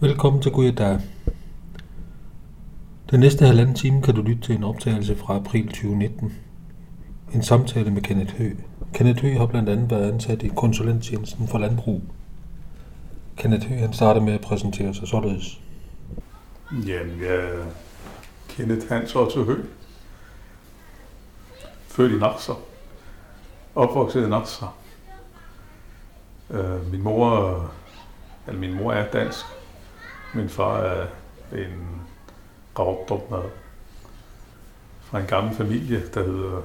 Velkommen til Gud. Den næste halvanden time kan du lytte til en optagelse fra april 2019. En samtale med Kenneth Hø. Kenneth Hø har blandt andet været ansat i konsulenttjenesten for landbrug. Kenneth Hø han starter med at præsentere sig således. Jamen, jeg er Kenneth Hans Otto Hø. Født i Nakser. Opvokset i Nakser. Øh, min mor, eller min mor er dansk. Min far er en ravdrupner fra en gammel familie, der hedder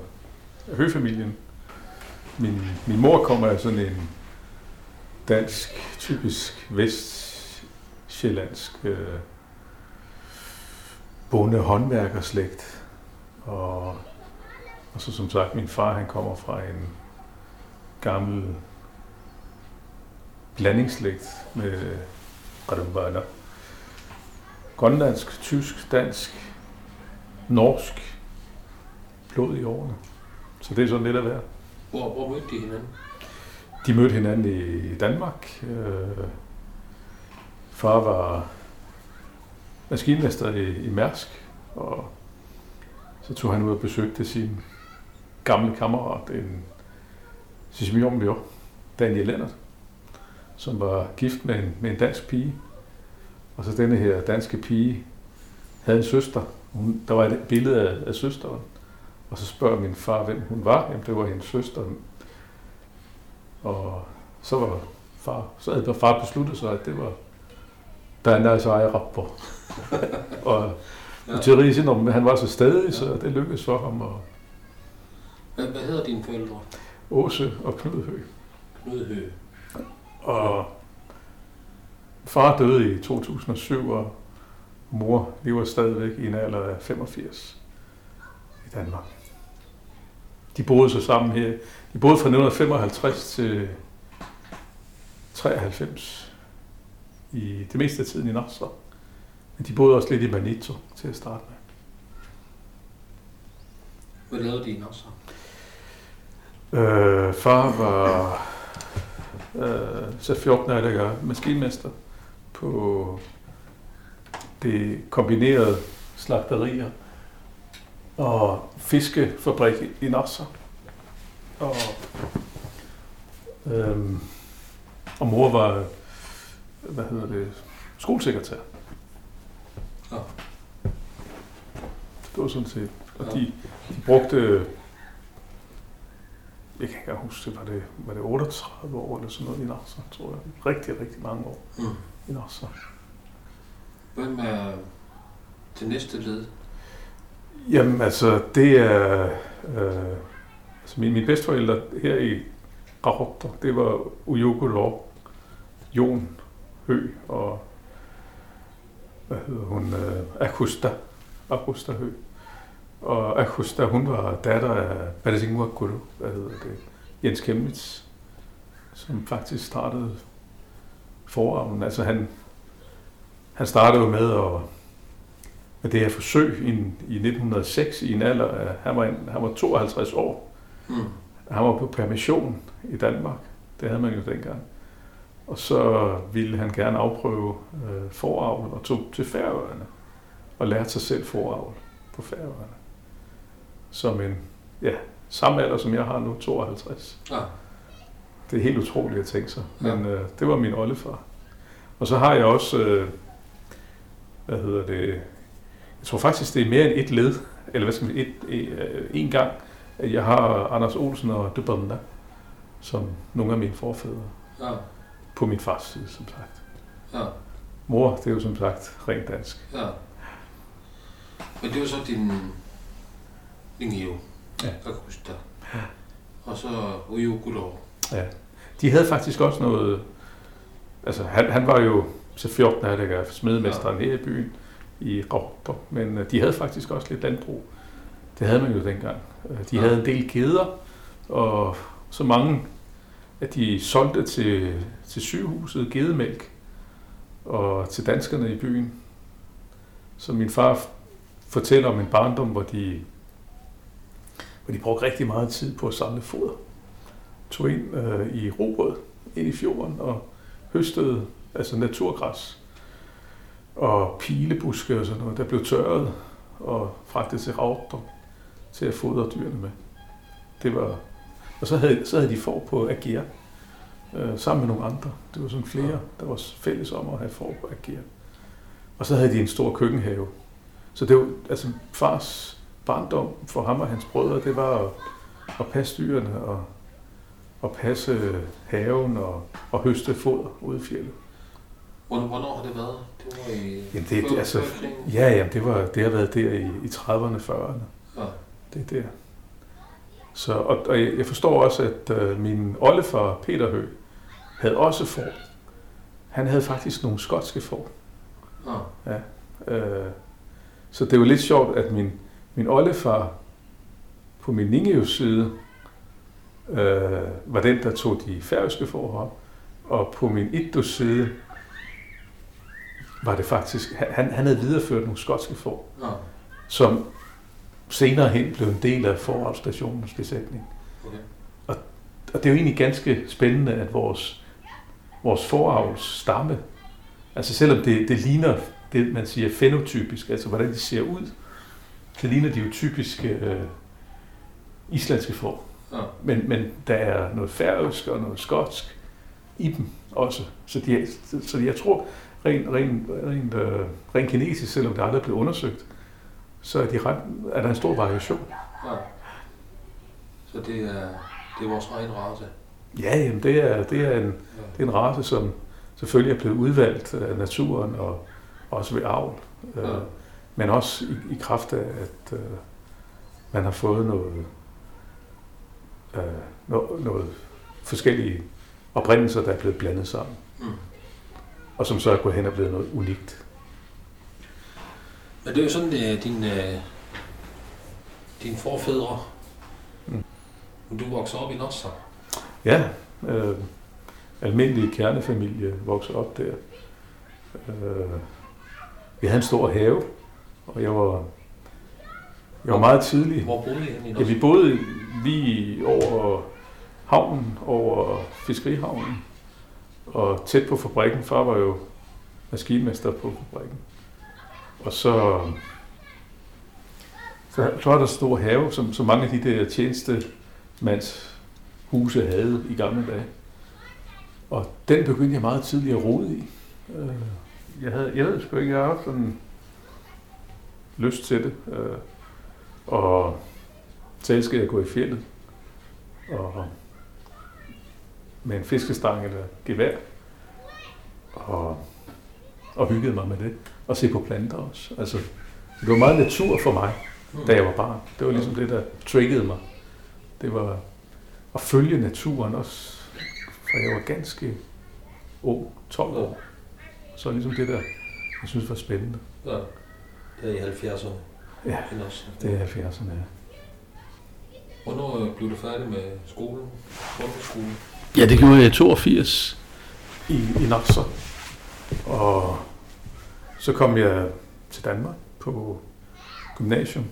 Høfamilien. Min, min mor kommer af sådan en dansk, typisk vestsjællandsk øh, bonde håndværkerslægt. Og, og så som sagt, min far han kommer fra en gammel blandingsslægt med Radumbaner. Grønlandsk, tysk, dansk, norsk blod i årene. Så det er sådan lidt af hver. Hvor, hvor mødte de hinanden? De mødte hinanden i Danmark. Øh, far var maskinmester i, i Mærsk, og så tog han ud og besøgte sin gamle kammerat, en sismion Daniel Lennart, som var gift med en, med en dansk pige. Og så denne her danske pige havde en søster. Hun, der var et billede af, af søsteren. Og så spørger min far, hvem hun var. Jamen, det var hendes søster. Og så var far, så havde far besluttet sig, at det var Danas egen rapper. og ja. Therese, han var så stadig, så det lykkedes for ham. Og hvad, hvad hedder dine forældre? Åse og Knud Høgh. Knud Høgh. Og far døde i 2007, og mor lever stadigvæk i en alder af 85 i Danmark. De boede så sammen her. De boede fra 1955 til 93 i det meste af tiden i Nasser. Men de boede også lidt i Manito til at starte med. Hvad lavede de i Nasser? Øh, far var øh, så 14 år, der maskinmester på det kombinerede slagterier og fiskefabrik i Nasser. Og, øhm, og mor var, hvad hedder det, skolesekretær. Ja. Det var sådan set. Og de, de brugte, jeg kan ikke huske, var det, var det 38 år eller sådan noget i Nasser, tror jeg. Rigtig, rigtig mange år mm. I Nasser. Hvem er det næste led? Jamen altså, det er... Øh, altså min, min bedsteforældre her i Rahotter, det var Uyogo Lov, Jon Hø og hvad hedder hun, øh, Akusta, Akusta Hø. Og Akusta, hun var datter af Badasingwa Guru, hvad hedder det, Jens Kemnitz, som faktisk startede forarven. Altså han, han startede jo med at med det her forsøg i, i 1906 i en alder af, han var, en, han var 52 år. Mm. Han var på permission i Danmark. Det havde man jo dengang. Og så ville han gerne afprøve øh, forarvel og tog til Færøerne og lærte sig selv forarvel på Færøerne. Som en, ja, samme alder som jeg har nu, 52. Ja. Det er helt utroligt at tænke sig. Men ja. øh, det var min oldefar. Og så har jeg også, øh, hvad hedder det, jeg tror faktisk, det er mere end et led, eller hvad skal man sige, et, et, øh, en gang, at jeg har Anders Olsen og Dubanda som nogle af mine forfædre. Ja. På min fars side, som sagt. Ja. Mor, det er jo som sagt rent dansk. Ja. Men det var så din, din jo, ja. Akusta. Ja. Og så Ujo Gudor. Ja. De havde faktisk også noget, altså han, han var jo så 14 af det smedemesteren ja. her i byen i Råber, men øh, de havde faktisk også lidt landbrug. Det havde man jo dengang. Øh, de havde en del kæder, og så mange, at de solgte til, til sygehuset gedemælk og til danskerne i byen. Så min far fortæller om en barndom, hvor de, hvor de brugte rigtig meget tid på at samle foder. Tog ind øh, i robåd, ind i fjorden og høstede altså naturgræs og pilebuske og sådan noget, der blev tørret og fragtet til Rautrup til at fodre dyrene med. Det var, og så havde, så havde de får på Ager, øh, sammen med nogle andre. Det var sådan flere, der var fælles om at have får på Ager. Og så havde de en stor køkkenhave. Så det var, altså fars barndom for ham og hans brødre, det var at, at passe dyrene og, og passe haven og, og høste foder ude i fjellet. Hvornår, hvornår har det været? Det var i Jamen det, det, altså, ja, jamen det, var, det har været der i, i 30'erne, 40'erne. Ja. Det er der. Så, og, og jeg forstår også, at øh, min oldefar, Peter Hø, havde også får. Han havde faktisk nogle skotske får. Ja. Øh, så det var lidt sjovt, at min, min oldefar på min Ningeus side øh, var den, der tog de færøske forhold, og på min Ittus side var det faktisk, han, han havde videreført nogle skotske får, Ja. som senere hen blev en del af forholdsstationens besætning. Okay. Og det er jo egentlig ganske spændende, at vores, vores foravls stamme, altså selvom det, det ligner det, man siger fenotypisk, altså hvordan de ser ud, så ligner de jo typiske øh, islandske får. Ja. Men, men der er noget færøsk og noget skotsk i dem også. Så, de, så jeg tror, rent, rent, rent, øh, rent kinesisk, selvom det aldrig er blevet undersøgt, så er, de ret, er der en stor variation. ja. Så det er, det er vores egen race. Ja, jamen det er, det er en, Ja. Det er en race, som selvfølgelig er blevet udvalgt af naturen og også ved avl. Ja. Øh, men også i, i kraft af, at øh, man har fået noget, øh, noget, noget forskellige oprindelser, der er blevet blandet sammen. Mm. Og som så er gået hen og blevet noget unikt. Men det er jo sådan, at din, øh, dine forfædre, Mm. du vokser op i Nossa. Ja, øh, almindelig kernefamilie voksede op der. Øh, vi havde en stor have, og jeg var, jeg var meget tidlig. Hvor boede I henne Ja, vi boede lige over havnen, over fiskerihavnen, og tæt på fabrikken. Far var jo maskinmester på fabrikken. Og så, så, så var der stor have, som, som mange af de der tjenestemands huse havde i gamle dage. Og den begyndte jeg meget tidligt at rode i. Øh, Jeg, havde, jeg ved sgu ikke, jeg sådan lyst til det. Øh, Og selv skal jeg gå i fjellet. Og med en fiskestang eller gevær. Og, og hyggede mig med det. Og se på planter også. Altså, det var meget natur for mig, da jeg var barn. Det var ligesom det, der triggede mig. Det var at følge naturen også, for jeg var ganske ung, 12 år. Så ligesom det der, jeg synes var spændende. Ja. Det er i 70'erne. Ja, Nossa. det er 70'erne. ja. Hvornår øh, blev du færdig med skolen? Folkeskolen? Ja, det gjorde jeg i 82 i, i Nasser. Og så kom jeg til Danmark på gymnasium.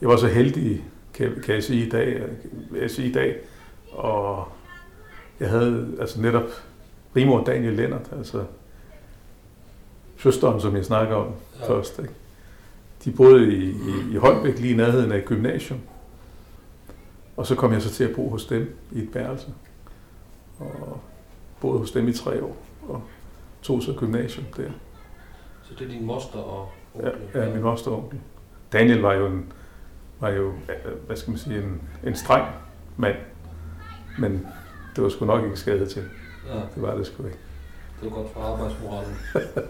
Jeg var så heldig, kan, kan jeg sige i dag, vil jeg sige i dag, og jeg havde altså netop Rimor Daniel Lennart, altså søsteren, som jeg snakker om ja. først. Ikke? De boede i, i, i Holbæk, lige i nærheden af et gymnasium. Og så kom jeg så til at bo hos dem i et værelse. Og boede hos dem i tre år. Og tog så gymnasium der. Så det er din moster og Ja, onkel? ja min moster og onkel. Daniel var jo, en, var jo hvad skal man sige, en, en streng mand. Men det var sgu nok ikke skadet til. Ja, Det var det sgu ikke. det er godt for arbejdsmoralen.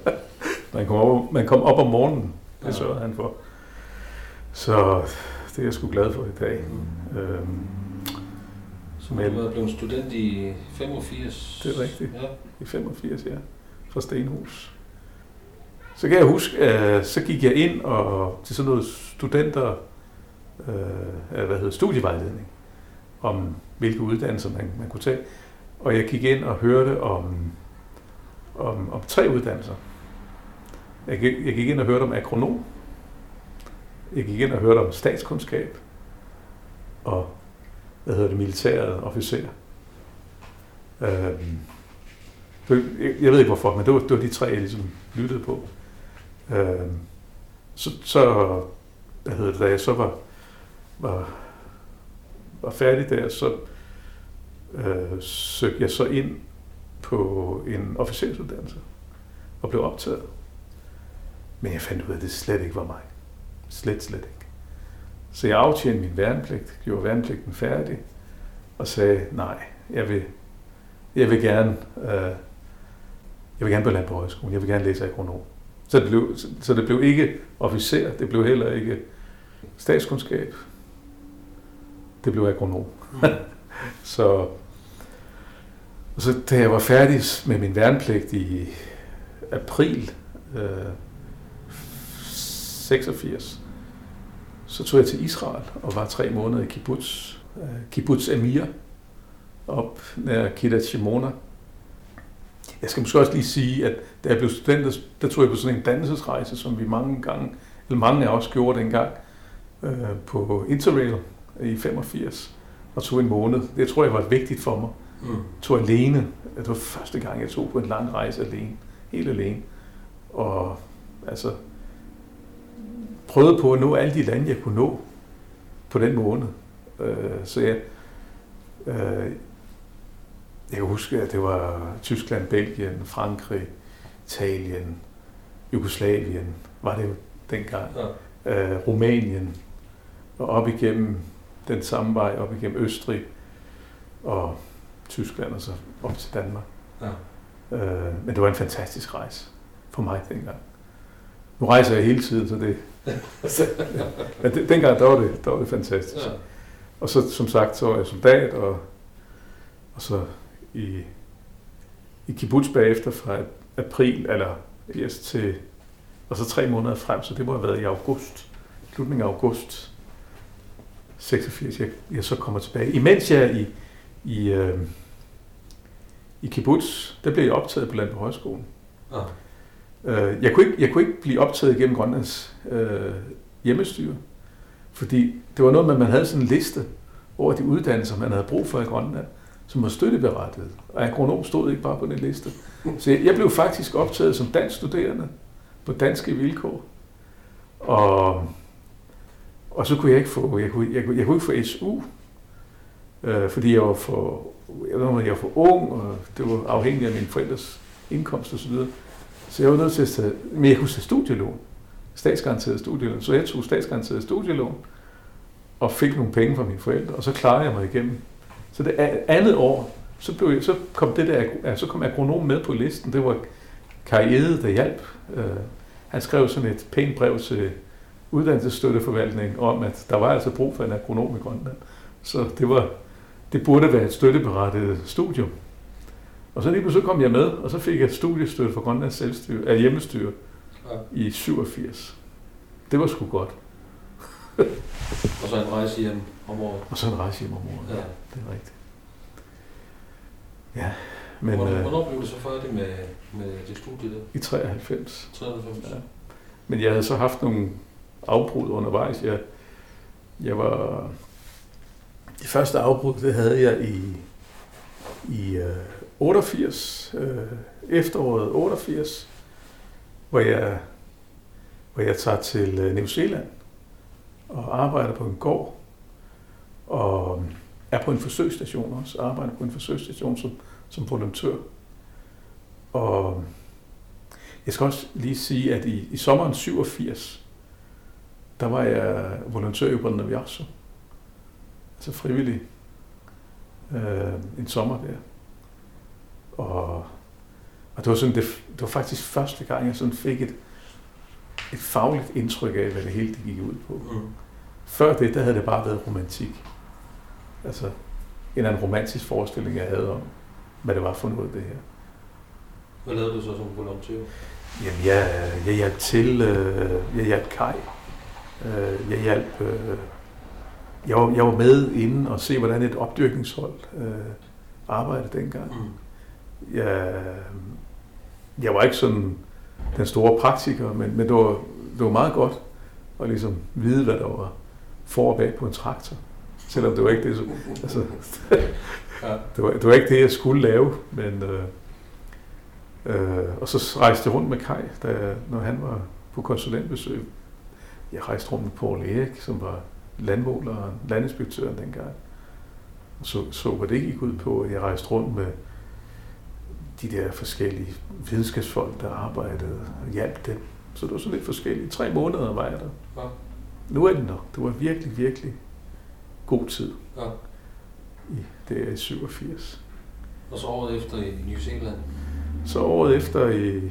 Man kom op, man kom op om morgenen. Det Ja. sørgede han for. Så det er jeg sgu glad for i dag. Mm. Øhm, Så Men- du er blevet student i 85? Det er rigtigt. Ja. I 85, ja. Fra Stenhus. Så kan jeg huske, at så gik jeg ind og til sådan noget studenter, øh, hvad hedder studievejledning, om hvilke uddannelser man, man kunne tage. Og jeg gik ind og hørte om, om, om tre uddannelser. Jeg gik, jeg gik ind og hørte om akronom. Jeg gik ind og hørte om statskundskab. Og hvad hedder det, militæret officer. Øhm, jeg- ved ikke hvorfor, men det var, det var de tre, jeg ligesom lyttede på. Øh, så, så, hvad hedder det, da jeg så var, var, var færdig der, så øh, søgte jeg så ind på en officersuddannelse og blev optaget. Men jeg fandt ud af, at det slet ikke var mig. Slet, slet ikke. Så jeg aftjente min værnepligt, gjorde værnepligten færdig, og sagde, nej, jeg vil, jeg vil gerne, øh, jeg vil gerne på Landbrugshøjskolen, jeg vil gerne læse agronom. Så det, blev, så det blev ikke officer, det blev heller ikke statskundskab, det blev agronom. Mm. så, og så da jeg var færdig med min værnepligt i april øh, 86, så tog jeg til Israel og var tre måneder i kibbutz, øh, kibbutz Amir, op nær Kidat Shimona. Jeg skal måske også lige sige, at da jeg blev student, der tog jeg på sådan en dannelsesrejse, som vi mange gange, eller mange af os gjorde dengang, øh, på Interrail i 85, og tog en måned. Det tror jeg var vigtigt for mig. Mm. Tog alene. Det var første gang, jeg tog på en lang rejse alene. Helt alene. Og altså, prøvede på at nå alle de lande, jeg kunne nå på den måned. Øh, så jeg, øh, jeg kan huske, at det var Tyskland, Belgien, Frankrig, Italien, Jugoslavien, var det jo dengang, ja. øh, Rumænien, og op igennem den samme vej, op igennem Østrig og Tyskland og så op til Danmark. Ja. Øh, men det var en fantastisk rejse for mig dengang. Nu rejser jeg hele tiden, så det... men det, dengang, der var det, der var det fantastisk. Ja. Og så, som sagt, så var jeg soldat, og, og så i, i kibbutz bagefter fra april, eller yes, til, og så tre måneder frem, så det må have været i august, slutningen af august 86, jeg, jeg så kommer tilbage. Imens jeg i, i, øh, i kibbutz, der blev jeg optaget på Landbrug Højskolen. Øh, jeg, kunne ikke, jeg kunne ikke blive optaget igennem Grønlands øh, hjemmestyre, fordi det var noget med, at man havde sådan en liste over de uddannelser, man havde brug for i Grønland, som var støtteberettiget. Og agronom stod ikke bare på den liste. Så jeg, jeg blev faktisk optaget som dansk studerende på danske vilkår. Og, og så kunne jeg ikke få, jeg kunne, jeg kunne, jeg kunne ikke få SU, øh, fordi jeg var for, jeg, ved, jeg var for ung, og det var afhængigt af mine forældres indkomst osv. Så, så jeg var nødt til at tage, men jeg kunne tage studielån, statsgaranteret studielån, så jeg tog statsgaranteret studielån, og fik nogle penge fra mine forældre, og så klarede jeg mig igennem. Så det andet år, så, blev jeg, så kom det der, ja, så kom agronom med på listen. Det var Karriere, der hjalp. Øh, han skrev sådan et pænt brev til uddannelsesstøtteforvaltningen om, at der var altså brug for en agronom i Grønland. Så det, var, det burde være et støtteberettiget studium. Og så lige så kom jeg med, og så fik jeg studiestøtte fra Grønlands selvstyre, af hjemmestyre ja. i 87. Det var sgu godt. og så en rejse hjem om året. Og så en rejse hjem om året, ja. Det er rigtigt. Ja, men... Hvornår, øh, hvornår blev du så færdig med, med det studie der? I 93. 93? Ja. Men jeg havde så haft nogle afbrud undervejs. Jeg, jeg var... Det første afbrud, det havde jeg i, i uh, 88, øh, efteråret 88, hvor jeg, hvor jeg tager til øh, New Zealand og arbejder på en gård, og øh, er på en forsøgsstation også, arbejder på en forsøgsstation som, som volontør. Og øh, jeg skal også lige sige, at i, i sommeren 87, der var jeg volontør i Brøndende altså frivillig, øh, en sommer der. Og, og det, var sådan, det, det var faktisk første gang, jeg sådan fik et, et fagligt indtryk af, hvad det hele det gik ud på. Mm. Før det, der havde det bare været romantik. Altså en eller anden romantisk forestilling, jeg havde om, hvad det var for noget, det her. Hvad lavede du så som volontør? Jamen, jeg, jeg hjalp til, øh, jeg hjalp Kai. Øh, jeg hjalp, øh, jeg, var, jeg var med inden og se, hvordan et opdyrkningshold øh, arbejdede dengang. Mm. Jeg, jeg var ikke sådan den store praktiker, men, men det, var, det var meget godt at ligesom vide, hvad der var for og bag på en traktor. Selvom det var ikke det, altså, det, var, det var ikke det, jeg skulle lave, men øh, øh, og så rejste jeg rundt med Kai, da, når han var på konsulentbesøg. Jeg rejste rundt med Paul Erik, som var landmåleren, landinspektøren dengang. Og så, så hvad det gik ud på, jeg rejste rundt med de der forskellige videnskabsfolk, der arbejdede og hjalp dem. Så det var sådan lidt forskelligt. Tre måneder var jeg der. Ja. Nu er det nok. Det var virkelig, virkelig god tid. Ja. I, det er i 87. Og så året efter i New Zealand. Så året efter i,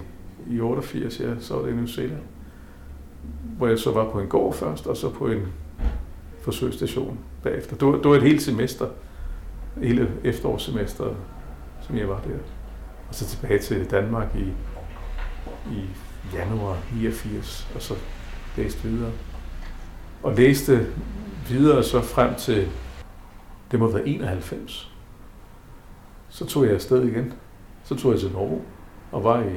i 88, ja, så var det i New Zealand. Hvor jeg så var på en gård først, og så på en forsøgsstation bagefter. Det var, det var et helt semester, hele efterårssemester, som jeg var der. Og så tilbage til Danmark i, i januar 89, og så læste videre. Og læste videre så frem til, det må være 91. Så tog jeg afsted igen. Så tog jeg til Norge og var i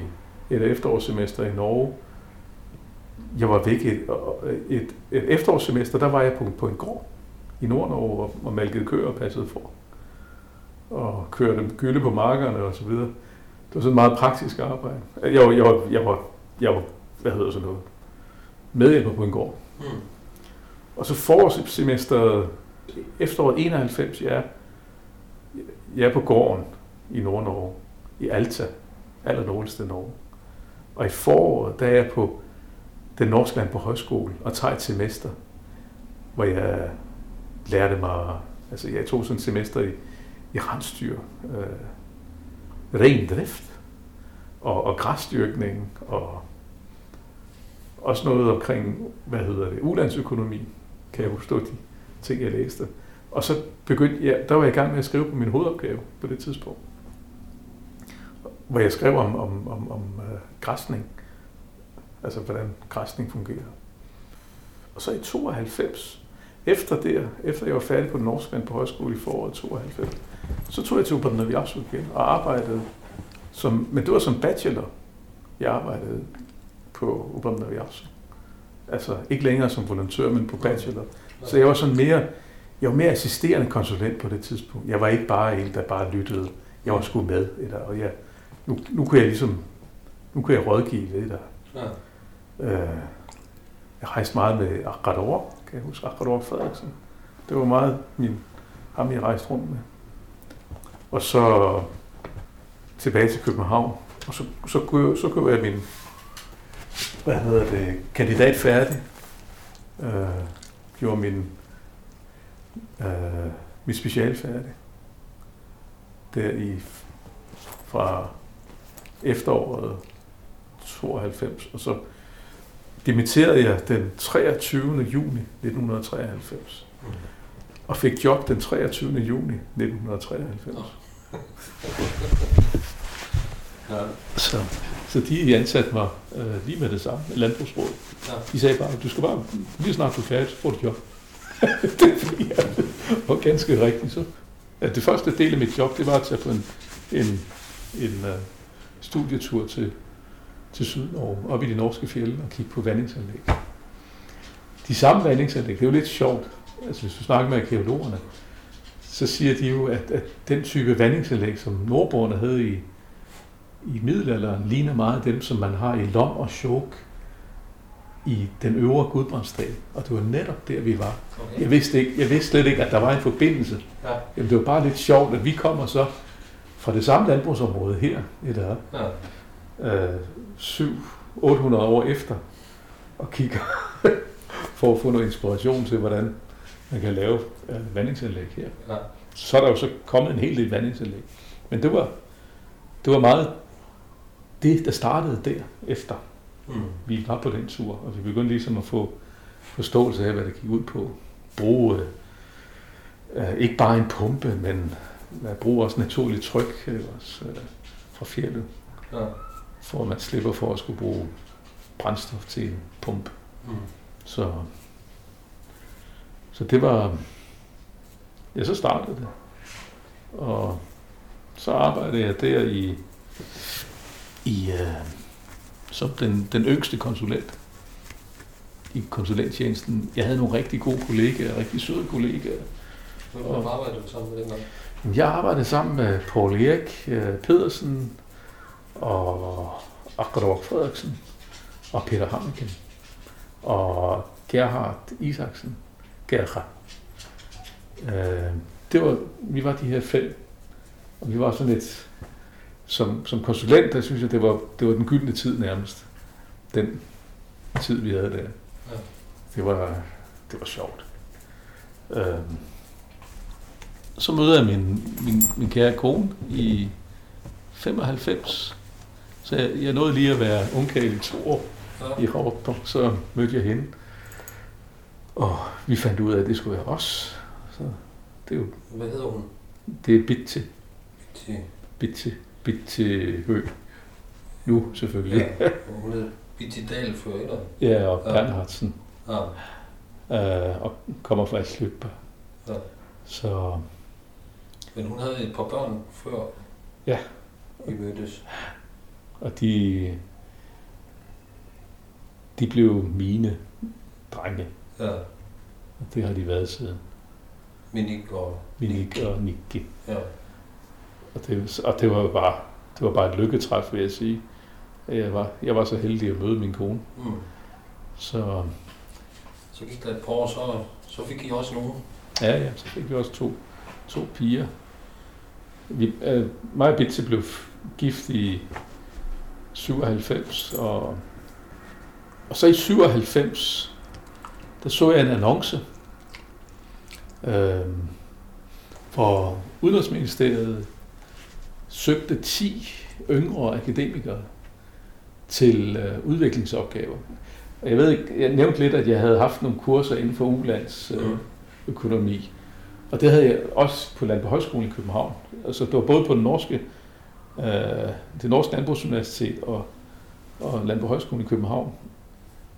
et efterårssemester i Norge. Jeg var væk et, et, et efterårssemester, der var jeg på, på en gård i Nord-Norge og, og malkede køer og passede for. Og kørte gylde på markerne og så videre. Det var sådan meget praktisk arbejde. Jeg var, jeg var, jeg var, jeg var hvad hedder sådan noget, medhjælper på en gård. Mm. Og så forårssemesteret, efteråret 91, jeg er, jeg er på gården i Nord-Norge, i Alta, aller nordligste Norge. Og i foråret, der er jeg på den norske land på højskole og tager et semester, hvor jeg lærte mig, altså jeg tog sådan et semester i, i rensdyr, øh, ren drift og, og græsdyrkning og også noget omkring, hvad hedder det, ulandsøkonomi, kan jeg forstå de ting, jeg læste. Og så begyndte jeg, der var jeg i gang med at skrive på min hovedopgave på det tidspunkt. Hvor jeg skrev om, om, om, om uh, græsning. Altså, hvordan græsning fungerer. Og så i 92, efter det, efter jeg var færdig på den norske på højskole i foråret 92, så tog jeg til Upadnaviasu igen og arbejdede som, men det var som bachelor, jeg arbejdede på Upadnaviasu. Altså ikke længere som volontør, men på bachelor. Så jeg var sådan mere, jeg var mere assisterende konsulent på det tidspunkt. Jeg var ikke bare en, der bare lyttede. Jeg var sgu med. Eller, og jeg, nu, nu kunne jeg ligesom, nu kunne jeg rådgive lidt. Ja. øh, jeg rejste meget med Akrador, kan jeg huske, Akrador Frederiksen. Det var meget min, ham, jeg rejste rundt med. Og så tilbage til København. Og så, så, kunne, jeg, så kunne jeg min hvad hedder det, kandidat færdig. Øh, gjorde min, øh, mit special færdig. Der i, fra efteråret 92, og så dimitterede jeg den 23. juni 1993, Mm. og fik job den 23. juni 1993. Ja. Så, så de ansatte mig øh, lige med det samme, landbrugsrådet. Ja. De sagde bare, du skal bare, lige snart du er færdig, så får du job. det var ganske rigtigt så. At det første del af mit job, det var at tage på en, en, en uh, studietur til, til Sydnorge, op i de norske fjelde og kigge på vandingsanlæg. De samme vandingsanlæg, det er jo lidt sjovt, altså hvis du snakker med arkeologerne, så siger de jo, at, at den type vandingsanlæg, som nordboerne havde i, i middelalderen, ligner meget dem, som man har i Lom og Chok i den øvre Gudbrandsdal. Og det var netop der, vi var. Okay. Jeg vidste, ikke, jeg vidste slet ikke, at der var en forbindelse. Ja. Jamen, det var bare lidt sjovt, at vi kommer så fra det samme landbrugsområde her, i Ja. Øh, 700-800 år efter, og kigger for at få noget inspiration til, hvordan man kan lave øh, vandingsanlæg her. Ja. Så er der jo så kommet en hel del vandingsanlæg. Men det var, det var meget det, der startede der efter Mm. vi var på den tur, og vi begyndte ligesom at få forståelse af, hvad det gik ud på. Bruge øh, ikke bare en pumpe, men at bruge også naturligt tryk øh, også, øh, fra fjellet, Ja. For at man slipper for at skulle bruge brændstof til en pumpe. Mm. Så, så det var, ja, så startede det. Og så arbejdede jeg der i, i øh, som den, den yngste konsulent i konsulenttjenesten. Jeg havde nogle rigtig gode kollegaer, rigtig søde kollegaer. Hvem arbejdede du sammen med dengang? Jeg arbejdede sammen med Paul Erik øh, Pedersen og Akador Frederiksen og Peter Hammelken og Gerhard Isaksen. Gerhard. Øh, det var, vi var de her fem, og vi var sådan et, som, som konsulent, der synes jeg, det var, det var den gyldne tid nærmest. Den tid, vi havde der. Ja. Det var, det var sjovt. Øh, så møder jeg min, min, min kære kone i 95. Så jeg, jeg nåede lige at være ungkæl i to år ja. i Rådrup, så mødte jeg hende. Og vi fandt ud af, at det skulle være os. Så det er jo, Hvad hedder hun? Det er Bitte. Bitte. Bitte. Bitte Hø. Nu selvfølgelig. Ja, hun hedder Bitte Dahl før, eller? Ja, og Bernhardsen. Ja. Uh, og kommer fra Sløbber. Ja. Så... Men hun havde et par børn før ja. I mødtes. Og de, de blev mine drenge. Ja. Og det har de været siden. Minik og... Minik og Nicky. Ja. Og det, og det var bare, det var bare et lykketræf, vil jeg sige. Jeg var, jeg var så heldig at møde min kone. Mm. Så, så gik der et par år, så, så fik I også nogen? Ja, ja, så fik vi også to, to piger. Vi, øh, mig og Bitse blev gift i 97, og, og så i 97, der så jeg en annonce, øh, hvor Udenrigsministeriet søgte 10 yngre akademikere til øh, udviklingsopgaver. Jeg ved ikke, jeg nævnte lidt, at jeg havde haft nogle kurser inden for ulands øh, mm. økonomi. Og det havde jeg også på Landbrugshøjskolen i København. Altså det var både på den norske, øh, det norske landbrugsuniversitet og, og Landbrugshøjskolen i København.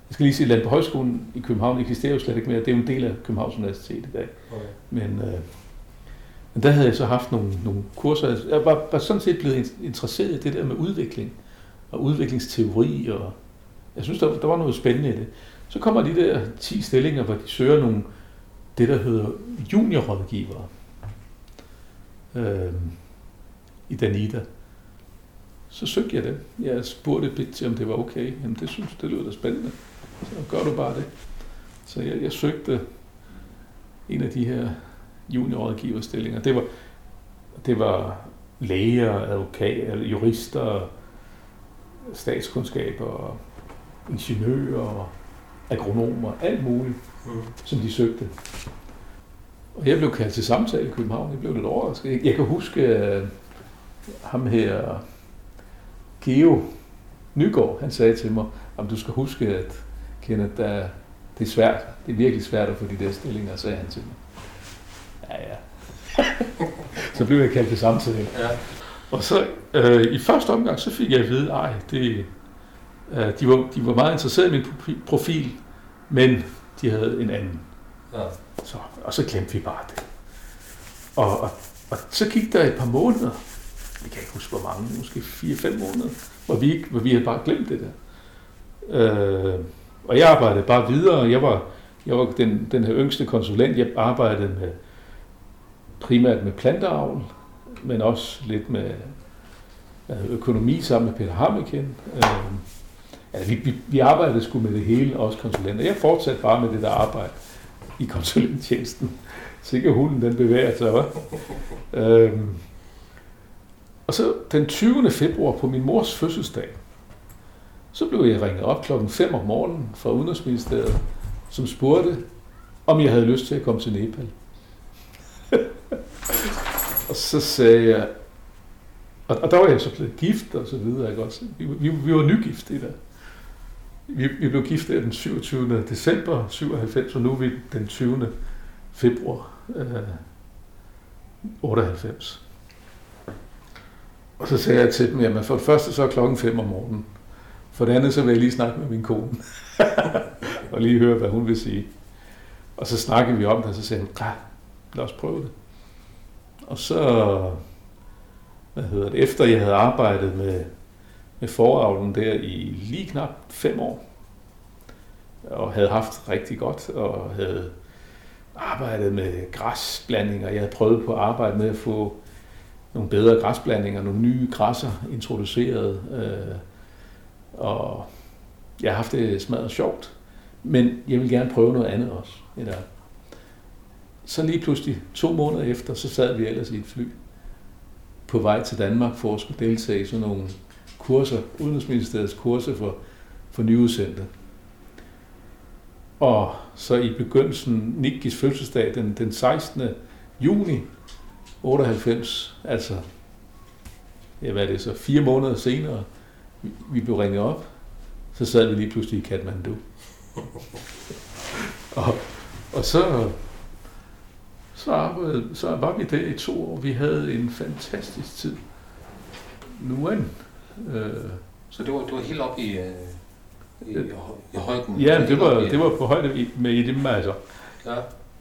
Jeg skal lige sige, at Landbrugshøjskolen i København eksisterer jo slet ikke mere. Det er jo en del af Københavns Universitet i dag. Okay. Men, øh, men der havde jeg så haft nogle, nogle kurser. Jeg var, var sådan set blevet interesseret i det der med udvikling og udviklingsteori. Og jeg synes, der, der var noget spændende i det. Så kommer de der 10 stillinger, hvor de søger nogle det, der hedder juniorrådgivere øh, i Danida. Så søgte jeg dem. Jeg spurgte lidt til, om det var okay. Jamen, det synes det lyder da spændende. Så gør du bare det. Så jeg, jeg søgte en af de her juniorrådgiverstillinger. Det var, det var læger, advokater, jurister, statskundskaber, ingeniører, agronomer, alt muligt mm. som de søgte. Og jeg blev kaldt til samtale i København. Jeg blev lidt overrasket. Jeg kan huske uh, ham her, Geo Nygaard, han sagde til mig, om du skal huske, at Kenneth, der, det er svært. Det er virkelig svært at få de der stillinger, sagde han til mig. Ja, ja. så blev jeg kaldt til samtale. Ja. Og så øh, i første omgang, så fik jeg at vide, ej, det, øh, de, var, de var meget interesserede i min profil, men de havde en anden. Ja. Så, og så glemte vi bare det. Og, og, og så gik der et par måneder, jeg kan ikke huske hvor mange, måske 4-5 måneder, hvor vi, hvor vi havde bare glemt det der. Øh, og jeg arbejdede bare videre, jeg var, jeg var den, den her yngste konsulent, jeg arbejdede med primært med planteavl, men også lidt med øh, økonomi sammen med Peter Hammeken. Øh, Altså, vi, vi, vi arbejdede sgu med det hele, også konsulenter. Jeg fortsatte bare med det der arbejde i konsulenttjenesten. Sikkert hunden, den bevæger sig, hva'? øhm, og så den 20. februar på min mors fødselsdag, så blev jeg ringet op klokken 5 om morgenen fra Udenrigsministeriet, som spurgte, om jeg havde lyst til at komme til Nepal. og så sagde jeg, og, og der var jeg så blevet gift og så videre, ikke også? Vi, vi, vi var nygift i det. Vi, vi blev gift den 27. december 97, og nu er vi den 20. februar øh, 98. Og så sagde jeg til dem, jamen for det første så er klokken 5 om morgenen. For det andet så vil jeg lige snakke med min kone. og lige høre, hvad hun vil sige. Og så snakkede vi om det, og så sagde hun, klar, lad os prøve det. Og så, hvad hedder det, efter jeg havde arbejdet med med foravlen der i lige knap fem år. Og havde haft rigtig godt, og havde arbejdet med græsblandinger. Jeg havde prøvet på at arbejde med at få nogle bedre græsblandinger, nogle nye græsser introduceret. Øh, og jeg har haft det smadret sjovt, men jeg vil gerne prøve noget andet også. Eller, så lige pludselig, to måneder efter, så sad vi ellers i et fly på vej til Danmark for at skulle deltage i sådan nogle kurser, Udenrigsministeriets kurser for, for nyudsendte. Og så i begyndelsen, Nikis fødselsdag, den, den 16. juni 98, altså, ja, hvad er det så, fire måneder senere, vi blev ringet op, så sad vi lige pludselig i Kathmandu. og, og så, så, arbejdede, så var vi der i to år. Vi havde en fantastisk tid. Nu en. Øh, så det var, det var helt op i, øh, i, i højden? Ja, det var, det var på højde med i det altså. Ja.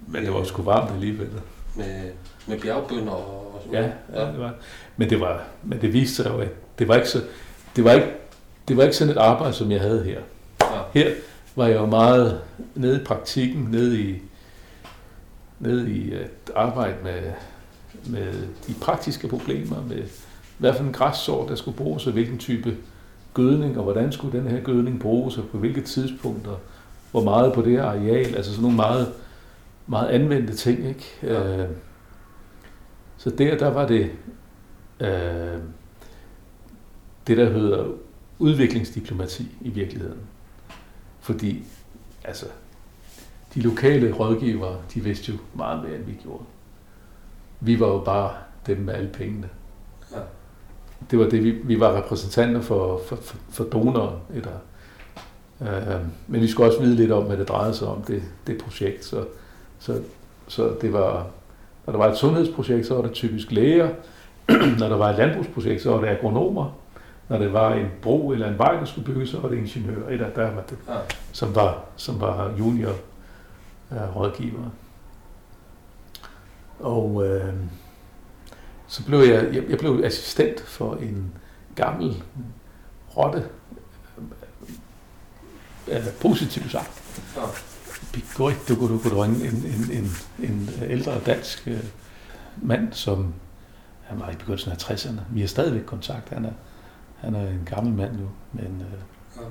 Men det var sgu varmt alligevel. Med, med bjergbønder og sådan ja, ja, det var. Men det var, men det viste sig jo, at det var ikke så, det var ikke, det var ikke sådan et arbejde, som jeg havde her. Ja. Her var jeg jo meget nede i praktikken, nede i, nede i at arbejde med, med de praktiske problemer, med hvad for en græssort, der skulle bruges, og hvilken type gødning, og hvordan skulle den her gødning bruges, og på hvilke tidspunkter, hvor meget på det her areal, altså sådan nogle meget, meget anvendte ting, ikke? Ja. Øh, så der, der var det, øh, det der hedder udviklingsdiplomati i virkeligheden. Fordi, altså, de lokale rådgivere, de vidste jo meget mere, end vi gjorde. Vi var jo bare dem med alle pengene. Ja. Det var det, vi, vi var repræsentanter for, for, for, for donoren. Eller, øh, men vi skulle også vide lidt om, hvad det drejede sig om, det, det projekt. Så, så, så det var, når der var et sundhedsprojekt, så var det typisk læger. når der var et landbrugsprojekt, så var det agronomer når det var en bro eller en vej, der skulle bygges, så var det ingeniør, eller der var det, ja. som, var, som var junior uh, rådgiver. Og øh, så blev jeg, jeg, jeg blev assistent for en gammel rotte, øh, positivt sagt. Ja. du kunne du en, en, en, en ældre dansk øh, mand, som han var i begyndelsen af 60'erne. Vi har stadigvæk kontakt. Han er han er en gammel mand nu, men øh, ja.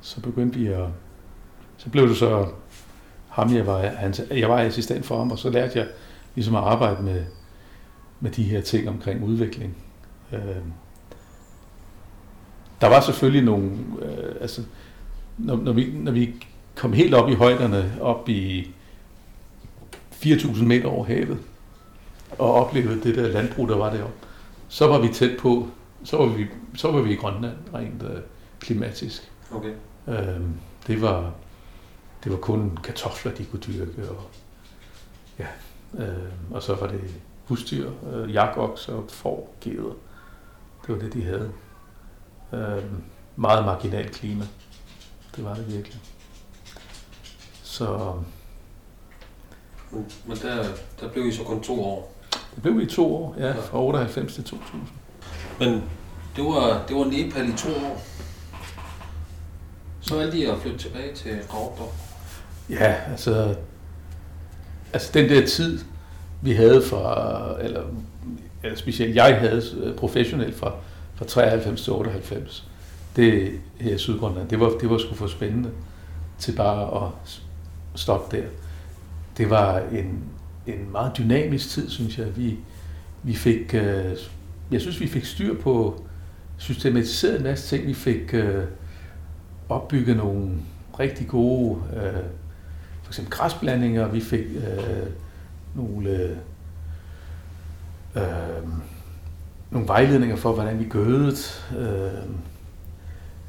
så begyndte vi at... Så blev det så ham, jeg var, han, jeg var assistent for ham, og så lærte jeg ligesom at arbejde med, med de her ting omkring udvikling. Øh, der var selvfølgelig nogle, øh, altså, når, når, vi, når vi kom helt op i højderne, op i 4.000 meter over havet, og oplevede det der landbrug, der var deroppe, så var vi tæt på så var vi, så var vi i Grønland rent øh, klimatisk. Okay. Øhm, det var det var kun kartofler, de kunne dyrke, og, ja, øh, og så var det husdyr, øh, jakokser, får, geder. Det var det, de havde. Øh, meget marginalt klima. Det var det virkelig. Så... Men der, der blev I så kun to år? Det blev vi i to år, ja, fra 98 til 2000. Men det var, det var Nepal i to år. Så valgte de at flytte tilbage til Raudor. Ja, altså, altså den der tid, vi havde fra, eller, eller specielt jeg havde øh, professionelt fra, fra 93 til 98, det her i Sydgrønland, det var, det var sgu for spændende til bare at stoppe der. Det var en, en meget dynamisk tid, synes jeg. Vi, vi fik, øh, jeg synes, vi fik styr på, systematiseret en masse ting. Vi fik øh, opbygget nogle rigtig gode, øh, for eksempel græsblandinger. Vi fik øh, nogle, øh, øh nogle vejledninger for, hvordan vi gødede. Øh,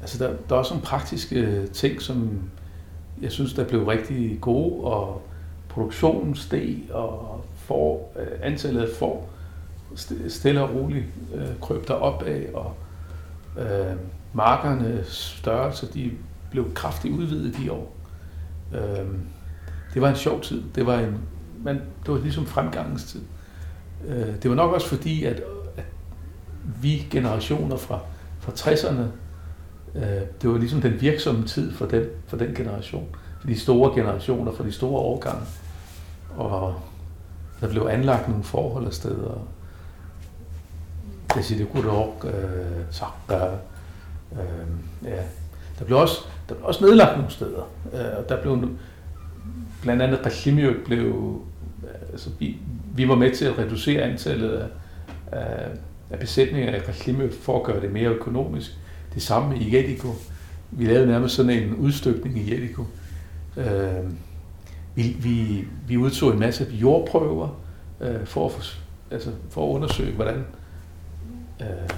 altså der, der er også nogle praktiske øh, ting, som jeg synes, der blev rigtig gode, og produktionen steg, og for, øh, antallet af får stille og roligt øh, krøb der op af, og Øh, markernes størrelse, de blev kraftigt udvidet de år. Øh, det var en sjov tid. Det var, en, man, det var ligesom fremgangens tid. Øh, det var nok også fordi, at, at vi generationer fra, fra 60'erne, Øh, det var ligesom den virksomme tid for den, for den generation. For de store generationer, for de store årgange. Og der blev anlagt nogle forhold af steder det kunne Gudok, øh, Sakka, øh, ja. Der blev også, der blev også nedlagt nogle steder. Og der blev blandt andet Rashimio blev, altså vi, vi var med til at reducere antallet af, af, af besætninger i Rashimio for at gøre det mere økonomisk. Det samme i Jericho. Vi lavede nærmest sådan en udstykning i Jericho. Øh, vi, vi, vi udtog en masse jordprøver øh, for, at, for, altså for at undersøge, hvordan øh,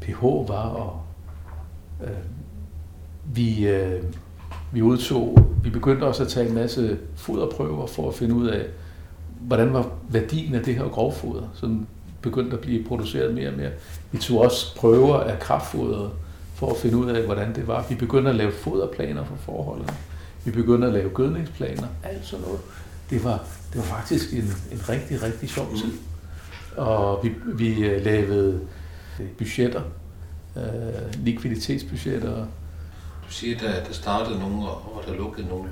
pH var, og øh, vi, øh, vi udtog, vi begyndte også at tage en masse foderprøver for at finde ud af, hvordan var værdien af det her grovfoder, som begyndte at blive produceret mere og mere. Vi tog også prøver af kraftfoderet, for at finde ud af, hvordan det var. Vi begyndte at lave foderplaner for forholdene. Vi begyndte at lave gødningsplaner, alt sådan noget. Det var, det var faktisk en, en rigtig, rigtig sjov tid. Og vi, vi øh, lavede øh, budgetter, øh, likviditetsbudgetter. Du siger, at der startede nogen, og der lukkede nogen.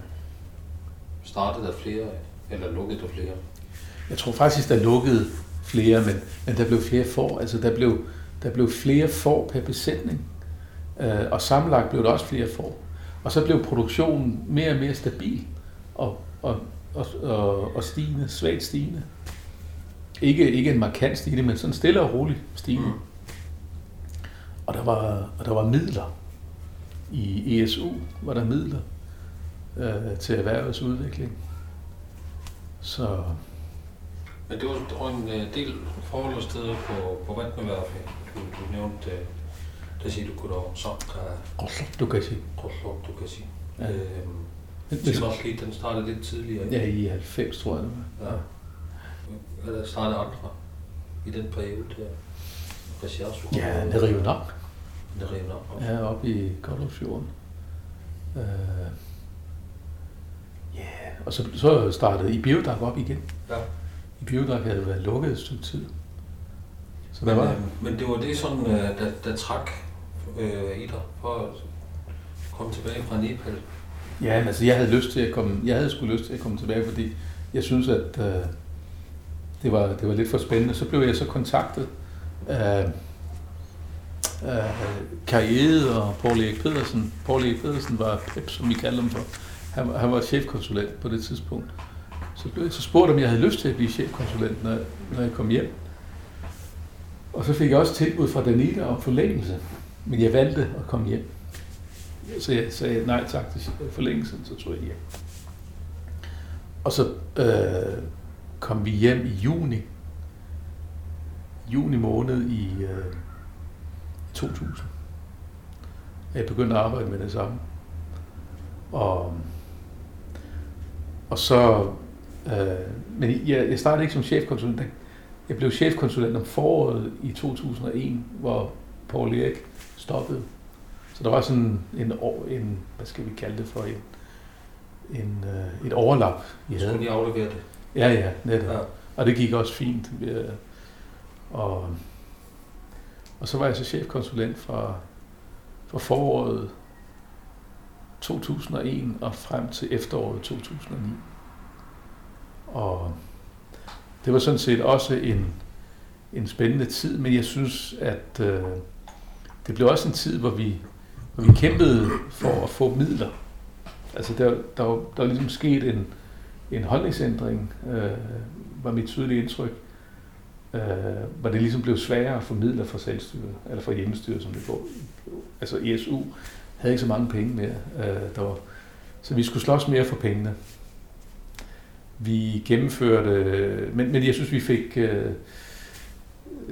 Startede der flere, eller lukkede der flere? Jeg tror faktisk, der lukkede flere, men, men der blev flere får. Altså der blev, der blev flere får per besætning. Øh, og sammenlagt blev der også flere får. Og så blev produktionen mere og mere stabil og, og, og, og, og stigende, svagt stigende. Ikke, ikke en markant stigende, men sådan stille og roligt stigende. Mm. Og, der var, og der var midler. I ESU var der midler øh, til erhvervets udvikling. Så... Men det var, det en øh, del forholdssteder på, på Vandmeværfet. Du, du nævnte øh, Dukashi. Dukashi. Ja. Øhm, det var lidt, den startede lidt tidligere. Ja, i 90, tror jeg. Ja. Eller startede andre i den periode der? Recherche? Ja, det river nok. Det river nok. Okay. Ja, oppe i Koldrupfjorden. Uh, ja, og så, så startede i Biodak op igen. Ja. I Biodak havde været lukket et stykke tid. Så men, der var... Øh, men det var det sådan, øh, der, der trak øh, i dig for at komme tilbage fra Nepal? Ja, altså jeg havde lyst til at komme, jeg havde sgu lyst til at komme tilbage, fordi jeg synes, at øh, det, var, det var lidt for spændende. Så blev jeg så kontaktet af, øh, Karriere og Paul Erik Pedersen. Paul Erik Pedersen var PEP, som vi kaldte ham for. Han, han var chefkonsulent på det tidspunkt. Så blev jeg så spurgt, om jeg havde lyst til at blive chefkonsulent, når, når jeg kom hjem. Og så fik jeg også tilbud fra Danita om forlængelse, men jeg valgte at komme hjem. Så jeg sagde nej tak til forlængelsen, så tog jeg hjem. Og så øh, kom vi hjem i juni. Juni måned i øh, 2000. Jeg begyndte at arbejde med det samme. Og, og så, øh, men jeg, jeg startede ikke som chefkonsulent. Jeg blev chefkonsulent om foråret i 2001, hvor Paul Erik stoppede. Så der var sådan en, en hvad skal vi kalde det for, en, en, øh, et overlap. I havde. Skulle I aflevere det? Ja, ja, netop. Ja. Og det gik også fint. Og, og så var jeg så chefkonsulent fra, fra foråret 2001 og frem til efteråret 2009. Og det var sådan set også en, en spændende tid, men jeg synes, at øh, det blev også en tid, hvor vi, hvor vi kæmpede for at få midler. Altså der, der, var, der var ligesom sket en, en holdningsændring, øh, var mit tydelige indtryk, øh, hvor det ligesom blev sværere at få midler fra selvstyret, eller fra hjemmestyret, som det går. Altså ESU havde ikke så mange penge mere. Øh, der var, så vi skulle slås mere for pengene. Vi gennemførte, men, men jeg synes, vi fik øh,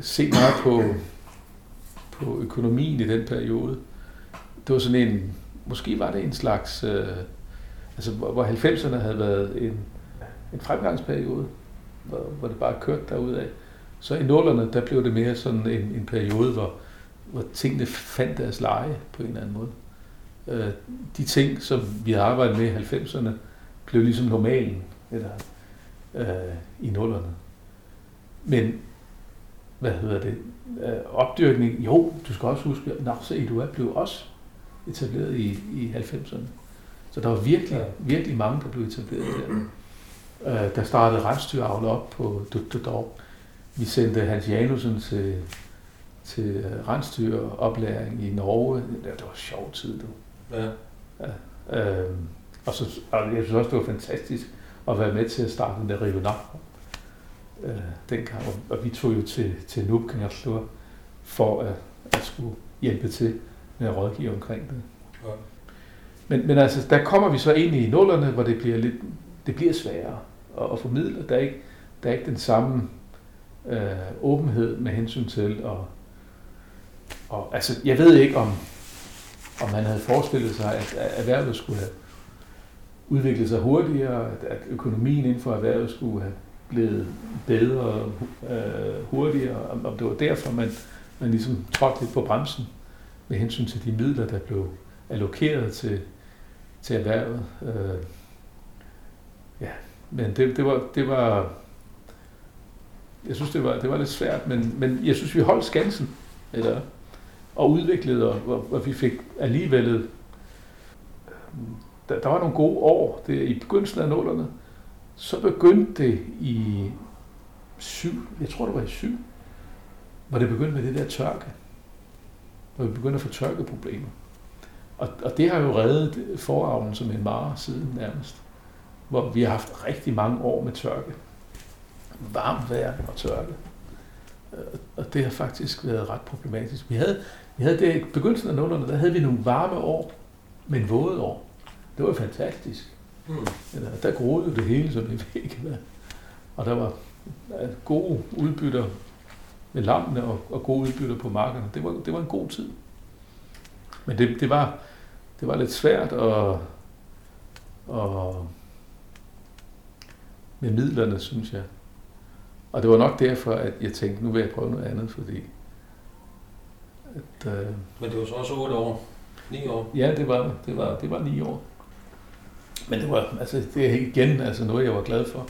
set meget på, på økonomien i den periode. Det var sådan en, måske var det en slags, øh, altså hvor 90'erne havde været en, en fremgangsperiode, hvor, hvor det bare kørte derudad. Så i nullerne, der blev det mere sådan en, en periode, hvor, hvor tingene fandt deres leje på en eller anden måde. Øh, de ting, som vi havde arbejdet med i 90'erne, blev ligesom normalen eller øh, i nullerne. Men, hvad hedder det, øh, opdyrkning, jo, du skal også huske, at Naksa Edua blev også etableret i, i 90'erne. Så der var virkelig, ja. virkelig mange, der blev etableret der. Øh, der startede rensdyravl op på Dutterdorp. Vi sendte Hans Janusen til, til øh, rensdyroplæring i Norge. Det, det var sjov tid, du. Ja. Øh, og, så, og jeg synes også, det var fantastisk at være med til at starte den der regional øh, dengang. Og, og vi tog jo til, til Nuuk, kan jeg slå, for at, at skulle hjælpe til med at rådgive omkring det. Ja. Men, men altså, der kommer vi så ind i nullerne, hvor det bliver lidt, det bliver sværere at, at formidle. Der er ikke, der er ikke den samme øh, åbenhed med hensyn til og, og altså, jeg ved ikke om, om man havde forestillet sig, at at erhvervet skulle have udviklet sig hurtigere, at, at økonomien inden for erhvervet skulle have blevet bedre øh, hurtigere, om, om det var derfor, man, man ligesom trådte lidt på bremsen med hensyn til de midler, der blev allokeret til, til erhvervet. Øh, ja, men det, det, var, det var, jeg synes, det var, det var lidt svært, men, men jeg synes, vi holdt skansen, eller, og udviklede, og, og, og vi fik alligevel, øh, der, der var nogle gode år, det, i begyndelsen af nullerne, så begyndte det i syv, jeg tror det var i syv, hvor det begyndte med det der tørke. Hvor vi begyndte at få tørkeproblemer. Og, og det har jo reddet foravlen som en mare siden nærmest. Hvor vi har haft rigtig mange år med tørke. Varmt vejr og tørke. Og det har faktisk været ret problematisk. Vi havde, vi havde det, i begyndelsen af nullerne, der havde vi nogle varme år, men våde år. Det var fantastisk. Mm. Eller, der groede jo det hele, som det hvad. Og der var gode udbytter med lammene og, og gode udbytter på markerne. Det var, det var en god tid. Men det, det, var, det var lidt svært at, at med midlerne, synes jeg. Og det var nok derfor, at jeg tænkte, nu vil jeg prøve noget andet, fordi at, øh, Men det var så også 8 år. 9 år. Ja, det var det. Var, det var ni år. Men det var, altså, det er igen altså noget, jeg var glad for.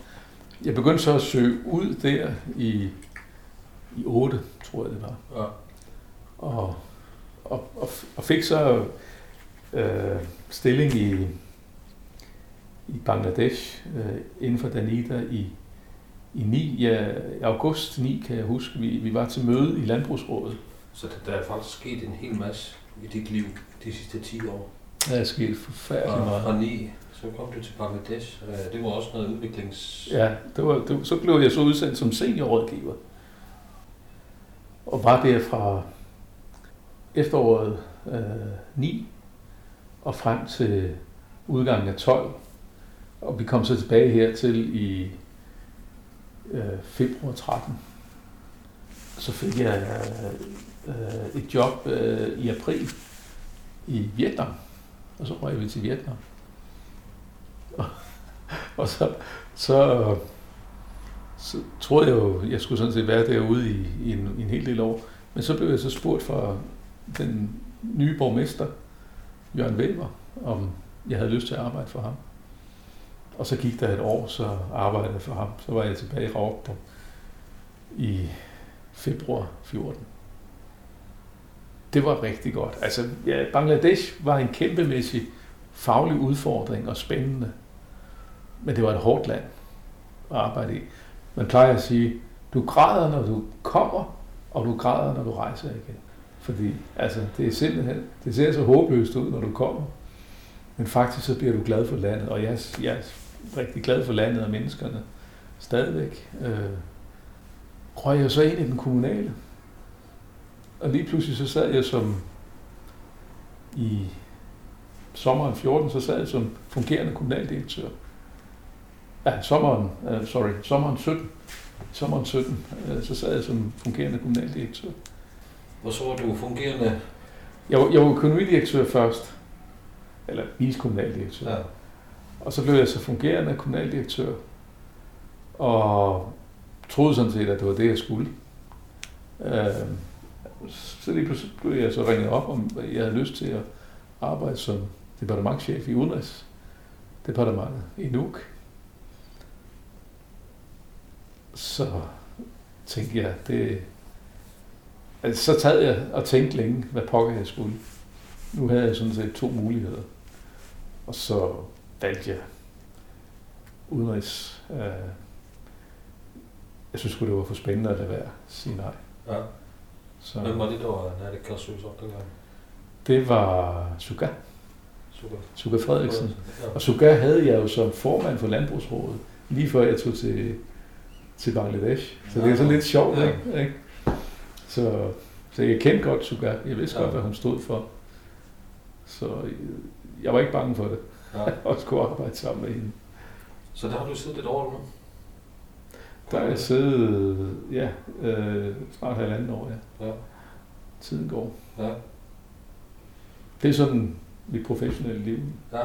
Jeg begyndte så at søge ud der i, i 8, tror jeg det var. Ja. Og, og, og, og fik så øh, stilling i, i Bangladesh øh, inden for Danida i, i 9, ja, i august 9, kan jeg huske. Vi, vi var til møde i Landbrugsrådet. Så der, er faktisk sket en hel masse i dit liv de sidste 10 år. Der er sket forfærdeligt Og meget. fra 9, så kom du til Bangladesh. Øh, det var også noget udviklings... Ja, det var, det, så blev jeg så udsendt som seniorrådgiver. Og var der fra efteråret øh, 9 og frem til udgangen af 12. Og vi kom så tilbage hertil i øh, februar 13. Så fik jeg øh, øh, et job øh, i april i Vietnam. Og så røg vi til Vietnam. Og, så, så, øh, så troede jeg jo, jeg skulle sådan set være derude i, i, en, i en hel del år. Men så blev jeg så spurgt fra den nye borgmester, Jørgen Weber, om jeg havde lyst til at arbejde for ham. Og så gik der et år, så arbejdede jeg for ham. Så var jeg tilbage i Ravnborg i februar 14. Det var rigtig godt. Altså, ja, Bangladesh var en kæmpemæssig faglig udfordring og spændende. Men det var et hårdt land at arbejde i. Man plejer at sige, du græder, når du kommer, og du græder, når du rejser igen. Fordi altså, det er simpelthen, det ser så håbløst ud, når du kommer. Men faktisk så bliver du glad for landet, og jeg, jeg er rigtig glad for landet og menneskerne stadigvæk. Øh, røg jeg så ind i den kommunale. Og lige pludselig så sad jeg som i sommeren 14, så sad jeg som fungerende kommunaldirektør. Ja, sommeren, uh, sorry, sommeren 17. Sommeren 17, uh, så sad jeg som fungerende kommunaldirektør. Og så var du fungerende... Jeg var, jeg var økonomidirektør først, eller vicekommunaldirektør. Ja. Og så blev jeg så fungerende kommunaldirektør, og troede sådan set, at det var det, jeg skulle. Øh, så lige pludselig blev jeg så ringet op, om jeg havde lyst til at arbejde som departementchef i Udenrigsdepartementet i Nuuk. Så tænkte jeg, det... Altså, så sad jeg og tænkte længe, hvad pokker jeg skulle. Nu havde jeg sådan set to muligheder. Og så valgte jeg udenrigs. Øh, jeg synes det var for spændende at lade være at sige nej. ja. Så Hvem var det, der var det kassus dengang? det var Suga. Suga Frederiksen. Og Suga havde jeg jo som formand for Landbrugsrådet, lige før jeg tog til, til Bangladesh. Så det er sådan lidt sjovt, Ja. ikke? Så, så jeg kendte godt Suga. Jeg vidste Ja. godt, hvad hun stod for. Så jeg var ikke bange for det, Ja. og skulle arbejde sammen med hende. Så der har du siddet et år nu? Der er jeg siddet, ja, øh, snart halvanden år, ja. Ja. Tiden går. Ja. Det er sådan mit professionelle liv. ja.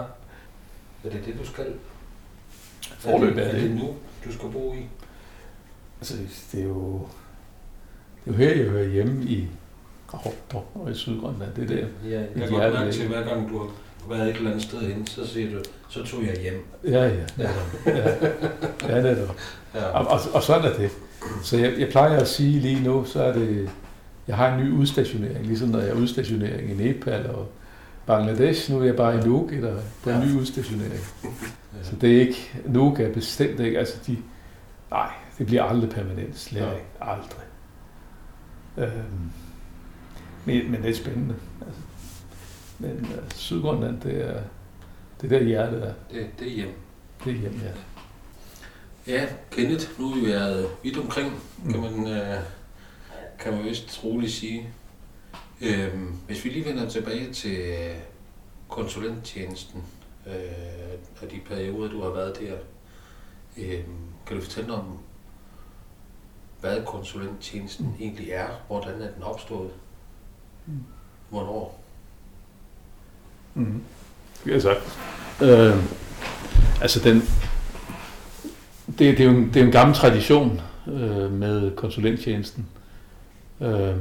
Er det det, du skal? Forløbig er er det. det nu, du skal bo i? Altså, det er jo, det er jo her, jeg hører hjemme i Ropper og i Sydgrønland. Det er der. Ja, jeg kan godt mærke til, hver gang du har været et eller andet sted hen, så siger du, så tog jeg hjem. Ja, ja. netop. Ja, ja netop. Ja. Og, og, og sådan er det. Så jeg, jeg plejer at sige lige nu, så er det, jeg har en ny udstationering, ligesom når jeg er udstationering i Nepal og Bangladesh. Nu er jeg bare i Nuuk, der på en Ja. ny udstationering. Så det er ikke, Nuuk er bestemt ikke, altså de, nej, det bliver aldrig permanent, slet Ja. aldrig. Øhm, men, men det er spændende. Altså, men uh, Sydgrønland, det er, det er der hjertet er. Det, det er hjem. Det er hjemme, ja. Ja, Kenneth, nu er vi været vidt omkring, kan man, øh, kan man vist roligt sige. Øhm, hvis vi lige vender tilbage til konsulenttjenesten øh, og de perioder, du har været der, øh, kan du fortælle om, hvad konsulenttjenesten egentlig er? Hvordan er den opstået? Mm. Hvornår? Mm. Det er sagt. Øh, altså den, det, det, er jo en, det er en gammel tradition øh, med konsulenttjenesten. Øh,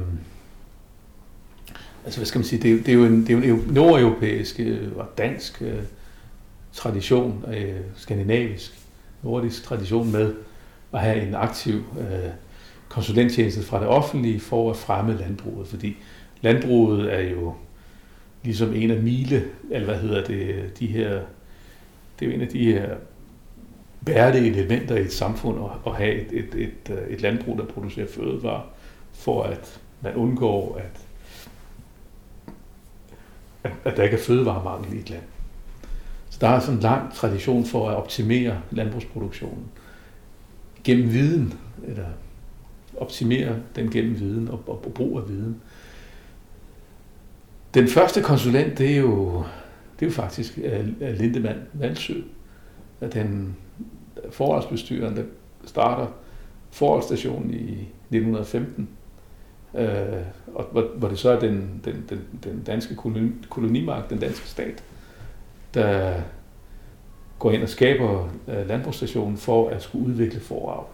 altså hvad skal man sige, det, er jo- det er jo en, det er jo en eu- nordeuropæisk øh, og dansk øh, tradition, øh, skandinavisk, nordisk tradition med at have en aktiv øh, konsulenttjeneste fra det offentlige for at fremme landbruget, fordi landbruget er jo ligesom en af mile, eller hvad hedder det, de her, det er jo en af de her bærende elementer i et samfund at, at have et, et, et, øh, et landbrug, der producerer fødevarer, for at man undgår, at, at, at der ikke er fødevaremangel i et land. Så der er sådan en lang tradition for at optimere landbrugsproduktionen gennem viden, eller optimere den gennem viden og, og brug af viden. Den første konsulent, det er jo, det er jo faktisk øh, øh, Lindemann Valsø, at den forholdsbestyreren, der starter forholdsstationen i 1915, øh, og hvor, hvor det så er den, den, den, den danske koloni, kolonimagt, den danske stat, der går ind og skaber øh, landbrugsstationen for at skulle udvikle forarv.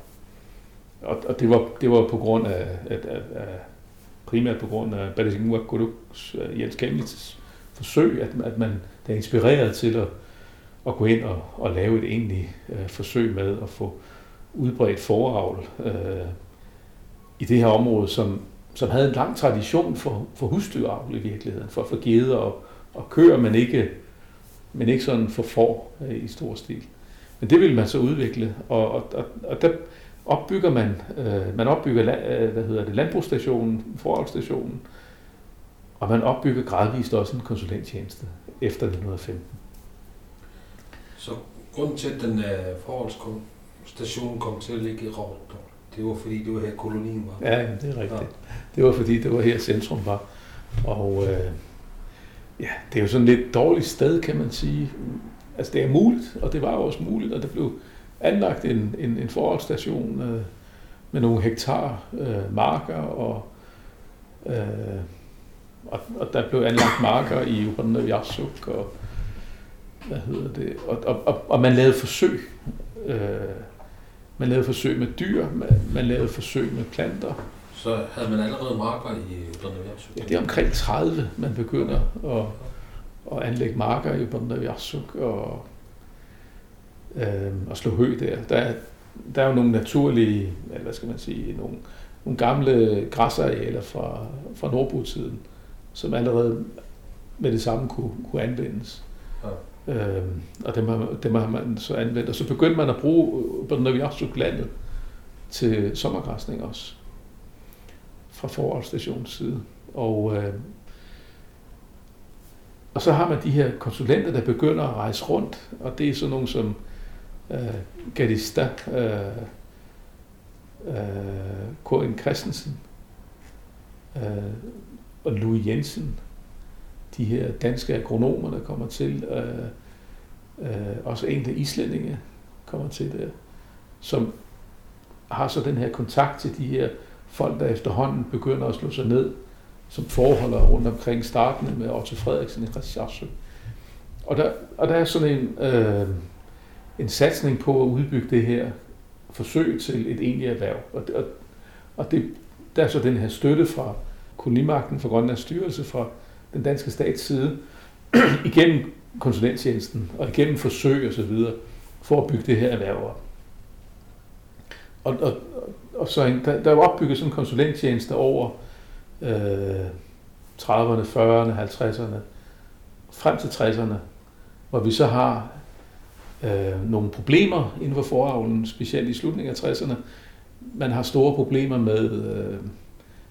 Og, og det, var, det var på grund af, af, af, af primært på grund af Badesingua Goduks, Jens Kemnitz forsøg, at, at man der er inspireret til at, at gå ind og, og lave et egentligt øh, forsøg med at få udbredt foravl øh, i det her område, som, som havde en lang tradition for, for husdyravl i virkeligheden, for, for geder og, og køer, men ikke, men ikke sådan for får øh, i stor stil. Men det ville man så udvikle, og, og, og, og der opbygger man, øh, man opbygger øh, hvad hedder det, landbrugsstationen, forholdsstationen, og man opbygger gradvist også en konsulenttjeneste efter 1915. Så grunden til, at den uh, forholdsstation kom til at ligge i Rovdrup, det var fordi, det var her kolonien var. Ja, det er rigtigt. Det var fordi, det var her centrum var. Og øh, ja, det er jo sådan et lidt dårligt sted, kan man sige. Altså det er muligt, og det var også muligt, og der blev anlagt en, en, en forholdsstation øh, med nogle hektar øh, marker, og, øh, og, og der blev anlagt marker i Upanavjasuk, og hvad hedder det, og, og, og, og man lavede forsøg. Øh, man lavede forsøg med dyr, man, man lavede forsøg med planter, Så havde man allerede marker i Udlandet Ja, det er omkring 30, man begynder at, at anlægge marker i Bandavjasuk og, øh, og slå hø der. Der er, der er jo nogle naturlige, eller hvad skal man sige, nogle, nogle gamle græsarealer fra, fra Nordbotiden, som allerede med det samme kunne, kunne anvendes. Ja. Øh, og dem har, dem har man så anvendt. Og så begyndte man at bruge Bandavjasuk landet til sommergræsning også fra forholdsstationens side. Og, øh, og så har man de her konsulenter, der begynder at rejse rundt, og det er sådan nogle som øh, Gadista, øh, øh, K.N. Christensen øh, og Louis Jensen, de her danske agronomer, der kommer til, øh, øh, også enkelte islændinge kommer til der, som har så den her kontakt til de her folk, der efterhånden begynder at slå sig ned som forholder rundt omkring startende med Otto Frederiksen i Christiansø. Og der, og der er sådan en, øh, en satsning på at udbygge det her forsøg til et egentligt erhverv. Og, og, og det, der er så den her støtte fra kolonimagten, fra Grønlands styrelse, fra den danske stats side, igennem konsulenttjenesten og igennem forsøg osv., så videre, for at bygge det her erhverv op. Og, og, og så der, der er opbygget sådan en konsulenttjeneste over øh, 30'erne, 40'erne, 50'erne, frem til 60'erne, hvor vi så har øh, nogle problemer inden for foravlen, specielt i slutningen af 60'erne. Man har store problemer med, øh,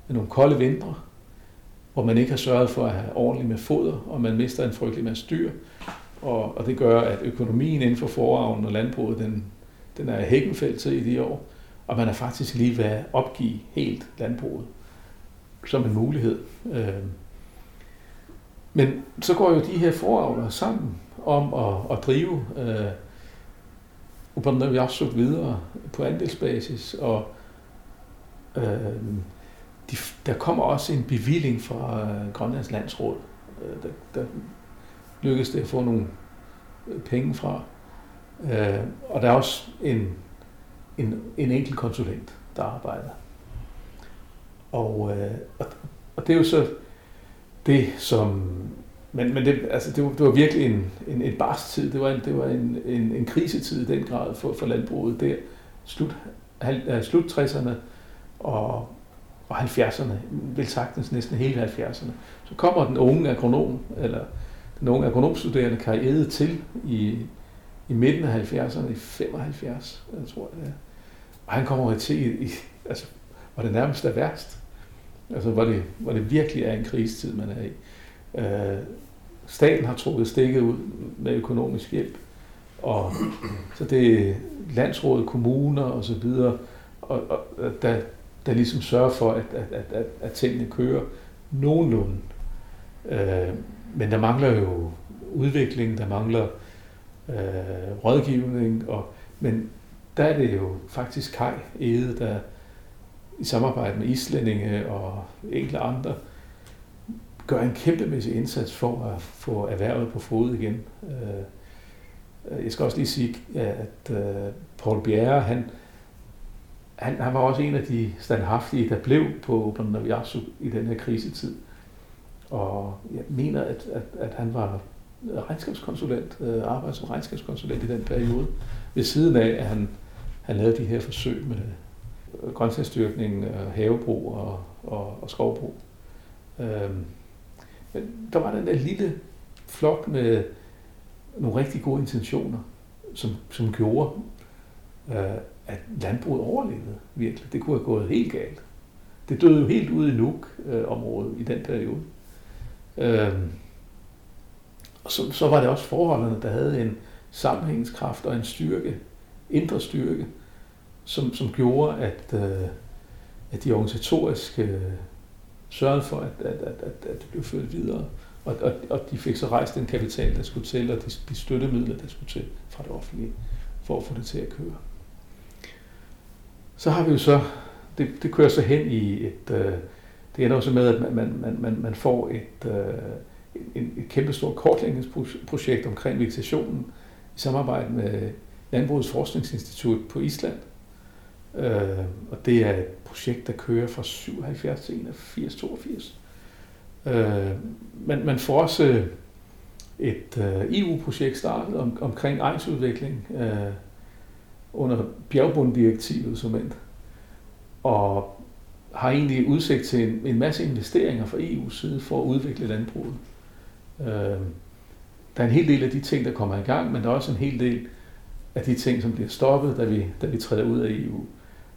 med nogle kolde vintre, hvor man ikke har sørget for at have ordentligt med foder, og man mister en frygtelig masse dyr. Og, og det gør, at økonomien inden for foravlen og landbruget, den, den er hækkenfældt til i de år, og man er faktisk lige ved at opgive helt landbruget som en mulighed. Øh, men så går jo de her foravlere sammen om at, at drive øh, Upanavjasuk videre på andelsbasis, og øh, de, der kommer også en bevilling fra øh, Grønlands Landsråd. Øh, der, der lykkedes det at få nogle øh, penge fra. Øh, og der er også en, en, en enkelt konsulent, der arbejder. Og, øh, og, og det er jo så det, som... Men, men det, altså, det, var, det var virkelig en, en, en barsk tid. Det var en, det var en, en, en krisetid i den grad for, for landbruget. Der slut, hal, slut 60'erne og, og 70'erne, vel sagtens næsten hele 70'erne. Så kommer den unge agronom, eller den unge agronomstuderende karriere til i, i midten af 70'erne, i 75, jeg tror jeg det er. Og han kommer til, i, altså, hvor det nærmest er værst. Altså hvor det, hvor det virkelig er en krisetid, man er i. Øh, staten har trukket stikket ud med økonomisk hjælp. Og så det er landsrådet, kommuner og så videre, og, og, der, der ligesom sørger for, at, at, at, at, at tingene kører nogenlunde. Øh, men der mangler jo udvikling, der mangler øh, rådgivning, og, men der er det jo faktisk Kai Ede, der, i samarbejde med islændinge og enkelte andre, gør en kæmpemæssig indsats for at få erhvervet på fod igen. Øh, øh, jeg skal også lige sige, at øh, Paul Bjerre, han, han, han var også en af de standhaftige, der blev på Naviasu i den her krisetid. Og jeg mener, at, at, at han var regnskabskonsulent, øh, som regnskabskonsulent i den periode, ved siden af, at han, han lavede de her forsøg med, grøntsagsdyrkning, havebrug og, og, og skovbrug. Øhm, men der var den der lille flok med nogle rigtig gode intentioner, som, som gjorde, øh, at landbruget overlevede virkelig. Det kunne have gået helt galt. Det døde jo helt ud i Nuuk-området øh, i den periode. Øh, og så, så var det også forholdene, der havde en sammenhængskraft og en styrke, indre styrke, som, som gjorde, at, øh, at de organisatoriske øh, sørgede for, at, at, at, at, at det blev ført videre. Og, og, og de fik så rejst den kapital, der skulle til, og de, de støttemidler, der skulle til fra det offentlige, for at få det til at køre. Så har vi jo så, det, det kører så hen i et, øh, det ender også med, at man, man, man, man får et, øh, et, et kæmpestort kortlægningsprojekt omkring vegetationen i samarbejde med Landbrugets Forskningsinstitut på Island, Øh, og det er et projekt, der kører fra 77 til 81, 82. Øh, man, man får også øh, et øh, EU-projekt startet om, omkring egensudvikling øh, under bjergbunddirektivet som end, og har egentlig udsigt til en, en masse investeringer fra EU's side for at udvikle landbruget. Øh, der er en hel del af de ting, der kommer i gang, men der er også en hel del af de ting, som bliver stoppet, da vi, da vi træder ud af EU.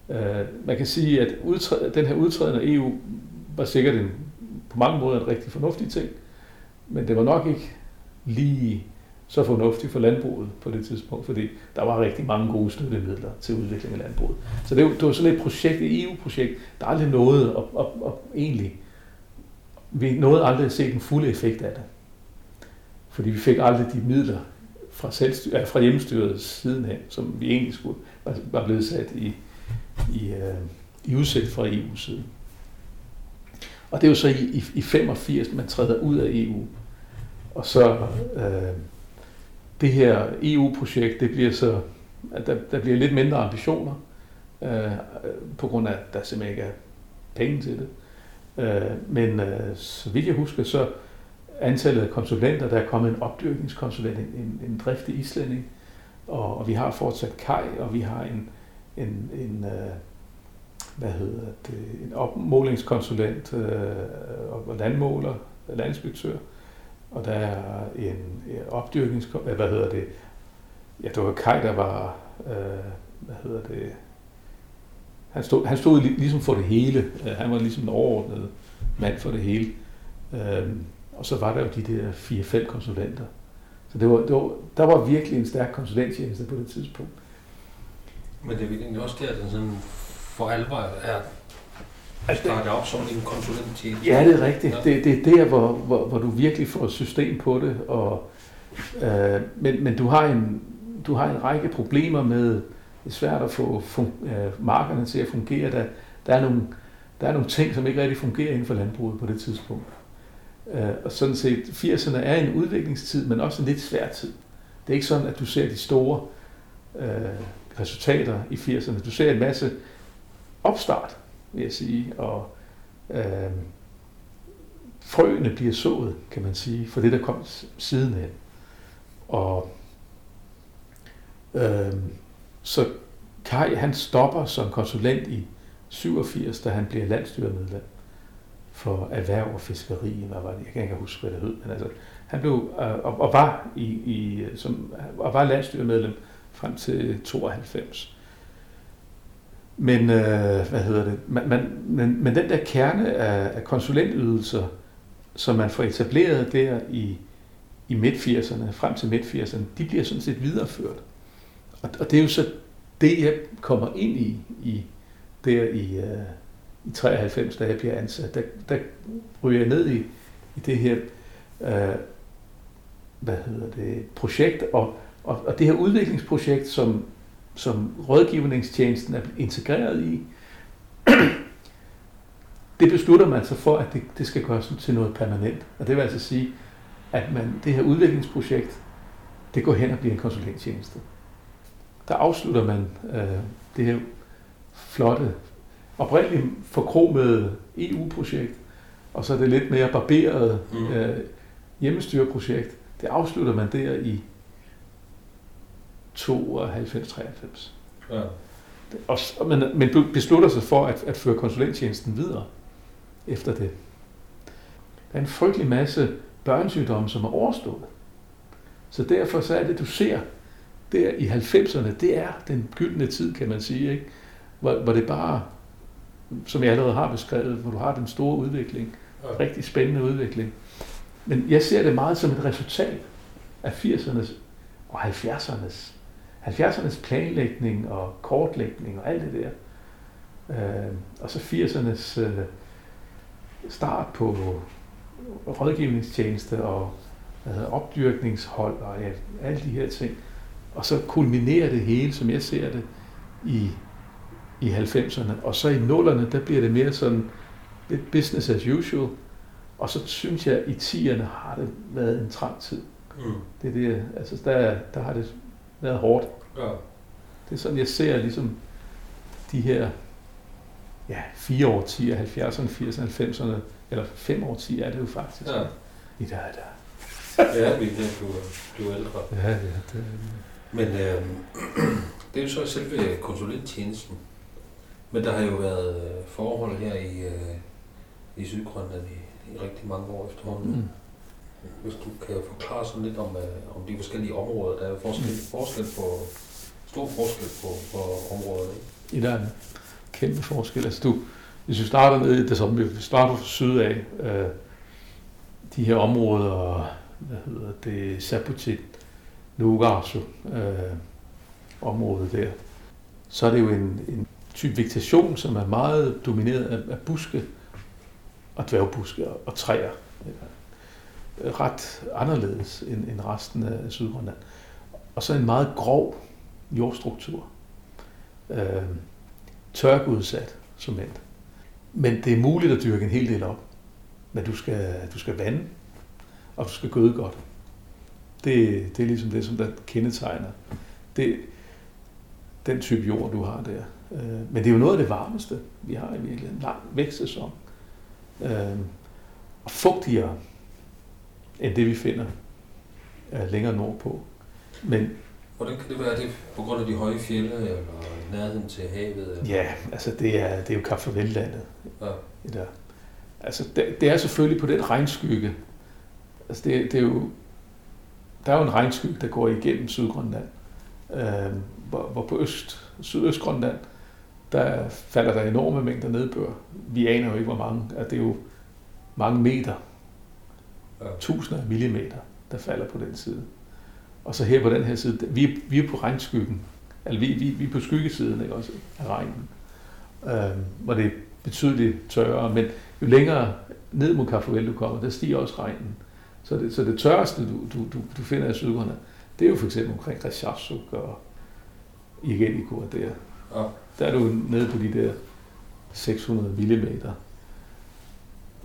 Øh, man kan sige, at udtræ- den her udtræden af EU var sikkert en, på mange måder en rigtig fornuftig ting, men det var nok ikke lige så fornuftigt for landbruget på det tidspunkt, fordi der var rigtig mange gode støttemidler til udvikling af landbruget. Så det var, det var sådan et projekt, et EU-projekt, der aldrig nåede at, at, at, at egentlig, vi nåede aldrig at se den fulde effekt af det. Fordi vi fik aldrig de midler fra, selvstyr, fra hjemmestyret sidenhen, som vi egentlig skulle, var blevet sat i, i, øh, i udsigt fra eu side. Og det er jo så i, i, i 85, man træder ud af EU. Og så øh, det her EU-projekt, det bliver så, at der, der bliver lidt mindre ambitioner, øh, på grund af, at der simpelthen ikke er penge til det. Øh, men øh, så vidt jeg husker, så antallet af konsulenter, der er kommet en opdyrkningskonsulent, en, en, en driftig islænding, og, og vi har fortsat Kai, og vi har en, en, en øh, hvad hedder det, en opmålingskonsulent øh, og landmåler, landinspektør, og der er en opdyrknings... Øh, hvad hedder det? Ja, det var Kai, der var... Øh, hvad hedder det? Han stod, han stod ligesom for det hele. Øh, han var ligesom en overordnet mand for det hele. Øh, og så var der jo de der fire-fem konsulenter. Så det var, det var, der var virkelig en stærk konsulenttjeneste på det tidspunkt. Men det er virkelig også der, den sådan for alvor er Altså, startet op som en konsulenttjeneste. Ja, det er rigtigt. Ja. Det, det er der, hvor, hvor, hvor du virkelig får system på det. Og, øh, men, men du har, en, du har en række problemer med, det er svært at få fun, øh, markerne til at fungere. Der, der, er nogle, der er nogle ting, som ikke rigtig fungerer inden for landbruget på det tidspunkt. Øh, og sådan set, 80'erne er en udviklingstid, men også en lidt svær tid. Det er ikke sådan, at du ser de store øh, resultater i 80'erne. Du ser en masse opstart, vil jeg sige, og øh, frøene bliver sået, kan man sige, for det, der kom sidenhen. Og øh, så Kai, han stopper som konsulent i 87, da han bliver landstyremedlem for erhverv og fiskeri, hvad var det? Jeg kan ikke huske, hvad det hed, men altså, han blev, øh, og, og var i, i som, og var landstyremedlem frem til 92. Men, øh, hvad hedder det, man, man, men, men den der kerne af, af konsulentydelser, som man får etableret der i, i midt-80'erne, frem til midt-80'erne, de bliver sådan set videreført. Og, og det er jo så det, jeg kommer ind i, i der i, øh, i 93, da jeg bliver ansat. Der, der ryger jeg ned i, i det her øh, hvad hedder det, projekt, og, og, og det her udviklingsprojekt, som som rådgivningstjenesten er integreret i, det beslutter man sig for, at det, det skal gøres til noget permanent. Og det vil altså sige, at man, det her udviklingsprojekt, det går hen og bliver en konsulenttjeneste. Der afslutter man øh, det her flotte, oprindeligt forkromede EU-projekt, og så det lidt mere barberet mm. øh, hjemmestyreprojekt. Det afslutter man der i 92-93. Ja. Og, men, men beslutter sig for at, at føre konsulenttjenesten videre efter det. Der er en frygtelig masse børnesygdomme, som er overstået. Så derfor så er det, du ser der i 90'erne, det er den gyldne tid, kan man sige, ikke? Hvor, hvor det bare, som jeg allerede har beskrevet, hvor du har den store udvikling, ja. rigtig spændende udvikling. Men jeg ser det meget som et resultat af 80'ernes og 70'ernes 70'ernes planlægning og kortlægning og alt det der. Øh, og så 80'ernes øh, start på rådgivningstjeneste og hvad hedder, opdyrkningshold og ja, alle de her ting. Og så kulminerer det hele, som jeg ser det, i, i 90'erne. Og så i nullerne, der bliver det mere sådan lidt business as usual. Og så synes jeg, at i 10'erne har det været en trang tid. Mm. Det er det, altså der, der har det været hårdt. Ja. Det er sådan, jeg ser ligesom de her ja, fire årtier, 70'erne, 80'erne, 90'erne, eller fem årtier er det jo faktisk. Ja. I der er der. ja, vi er du, du er ældre. Ja, ja. Det, Men øh, det er jo så selve konsulenttjenesten. Men der har jo været øh, forhold her i, øh, i Sydgrønland i, i rigtig mange år efterhånden. Mm. Hvis du kan forklare sådan lidt om, øh, om de forskellige områder. Der er forskel, forskel på, stor forskel på, på området. Ikke? I der er en kæmpe forskel. Altså du, hvis vi starter ned i det som vi starter fra syd af, øh, de her områder, hvad hedder det, Saputit, Nugarsu, altså, øh, området der, så er det jo en, en type vegetation, som er meget domineret af, af buske og dværgbuske og, og træer. Øh, ret anderledes end, end resten af Sydgrønland. Og så en meget grov jordstruktur. Øh, tørkeudsat som end. Men det er muligt at dyrke en hel del op. Men du skal, du skal vande, og du skal gøde godt. Det, det er ligesom det, som der kendetegner det, den type jord, du har der. Øh, men det er jo noget af det varmeste, vi har i virkeligheden. Lang vækstsæson. Øh, og fugtigere end det, vi finder længere nordpå. Men Hvordan kan det være det? På grund af de høje fjelle eller nærheden til havet? Eller? Ja, altså det er, det er jo Kapfervellandet. Ja. Det der. Altså det, det, er selvfølgelig på den regnskygge. Altså det, det er jo, der er jo en regnskygge, der går igennem Sydgrønland. Øh, hvor, hvor på øst, Sydøstgrønland, der falder der enorme mængder nedbør. Vi aner jo ikke, hvor mange. At det er jo mange meter. Tusinder af millimeter, der falder på den side. Og så her på den her side, vi, vi er på regnskyggen. Altså vi, vi, vi er på skyggesiden ikke, også, af regnen. Øh, hvor det er betydeligt tørrere. Men jo længere ned mod Kaffavel du kommer, der stiger også regnen. Så det, så det tørreste, du, du, du, du finder i Sydgrønland, det er jo for eksempel omkring Reshasuk og Igeliko og der. Ja. Der er du nede på de der 600 mm.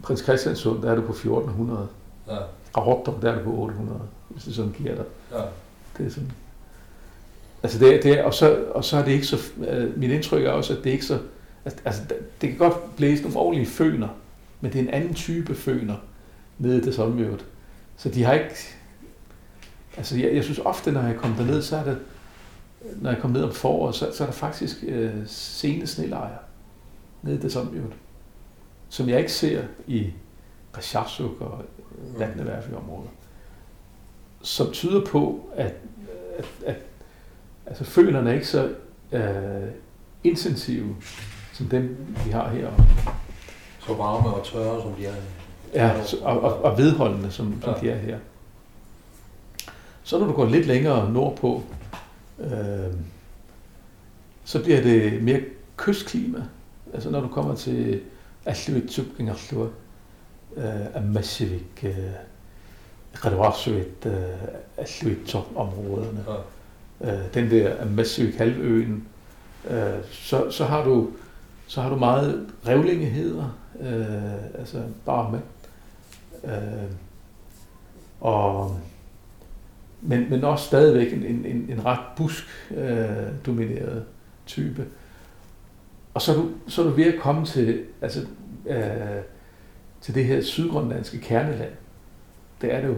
Prins Christiansund, der er du på 1400. Ja. Rottum, der er du på 800, hvis det sådan giver dig. Ja. Det er sådan. Altså det, det er, og, så, og så er det ikke så, øh, mit indtryk er også, at det ikke så, altså, det kan godt blæse nogle ordentlige føner, men det er en anden type føner nede i det sommermødet. Så de har ikke, altså jeg, jeg synes ofte, når jeg kommer derned, så er det, når jeg kommer ned om foråret, så, så er der faktisk øh, sene snelejer nede i det sommermødet, som jeg ikke ser i Reshasuk og Vatneværf i området, som tyder på, at, at, at altså følerne er ikke så øh, intensive, som dem, vi har her. Så varme og tørre, som de er. Ja, så- og, og, og vedholdende, som, som Ja. de er her. Så når du går lidt længere nordpå, øh, så bliver det mere kystklima. Altså når du kommer til Alluit, Tupkingarlua, øh, Amasivik, øh, Radvarsuit, øh, Alluit områderne Ja. den der Amasivik halvøen, så, så, har du, så har du meget revlingeheder, øh, altså bare med. Øh, og, men, men også stadigvæk en, en, en, en ret busk-domineret øh, domineret type. Og så er, du, så er du ved at komme til, altså, øh, til det her sydgrønlandske kerneland. Det er det jo.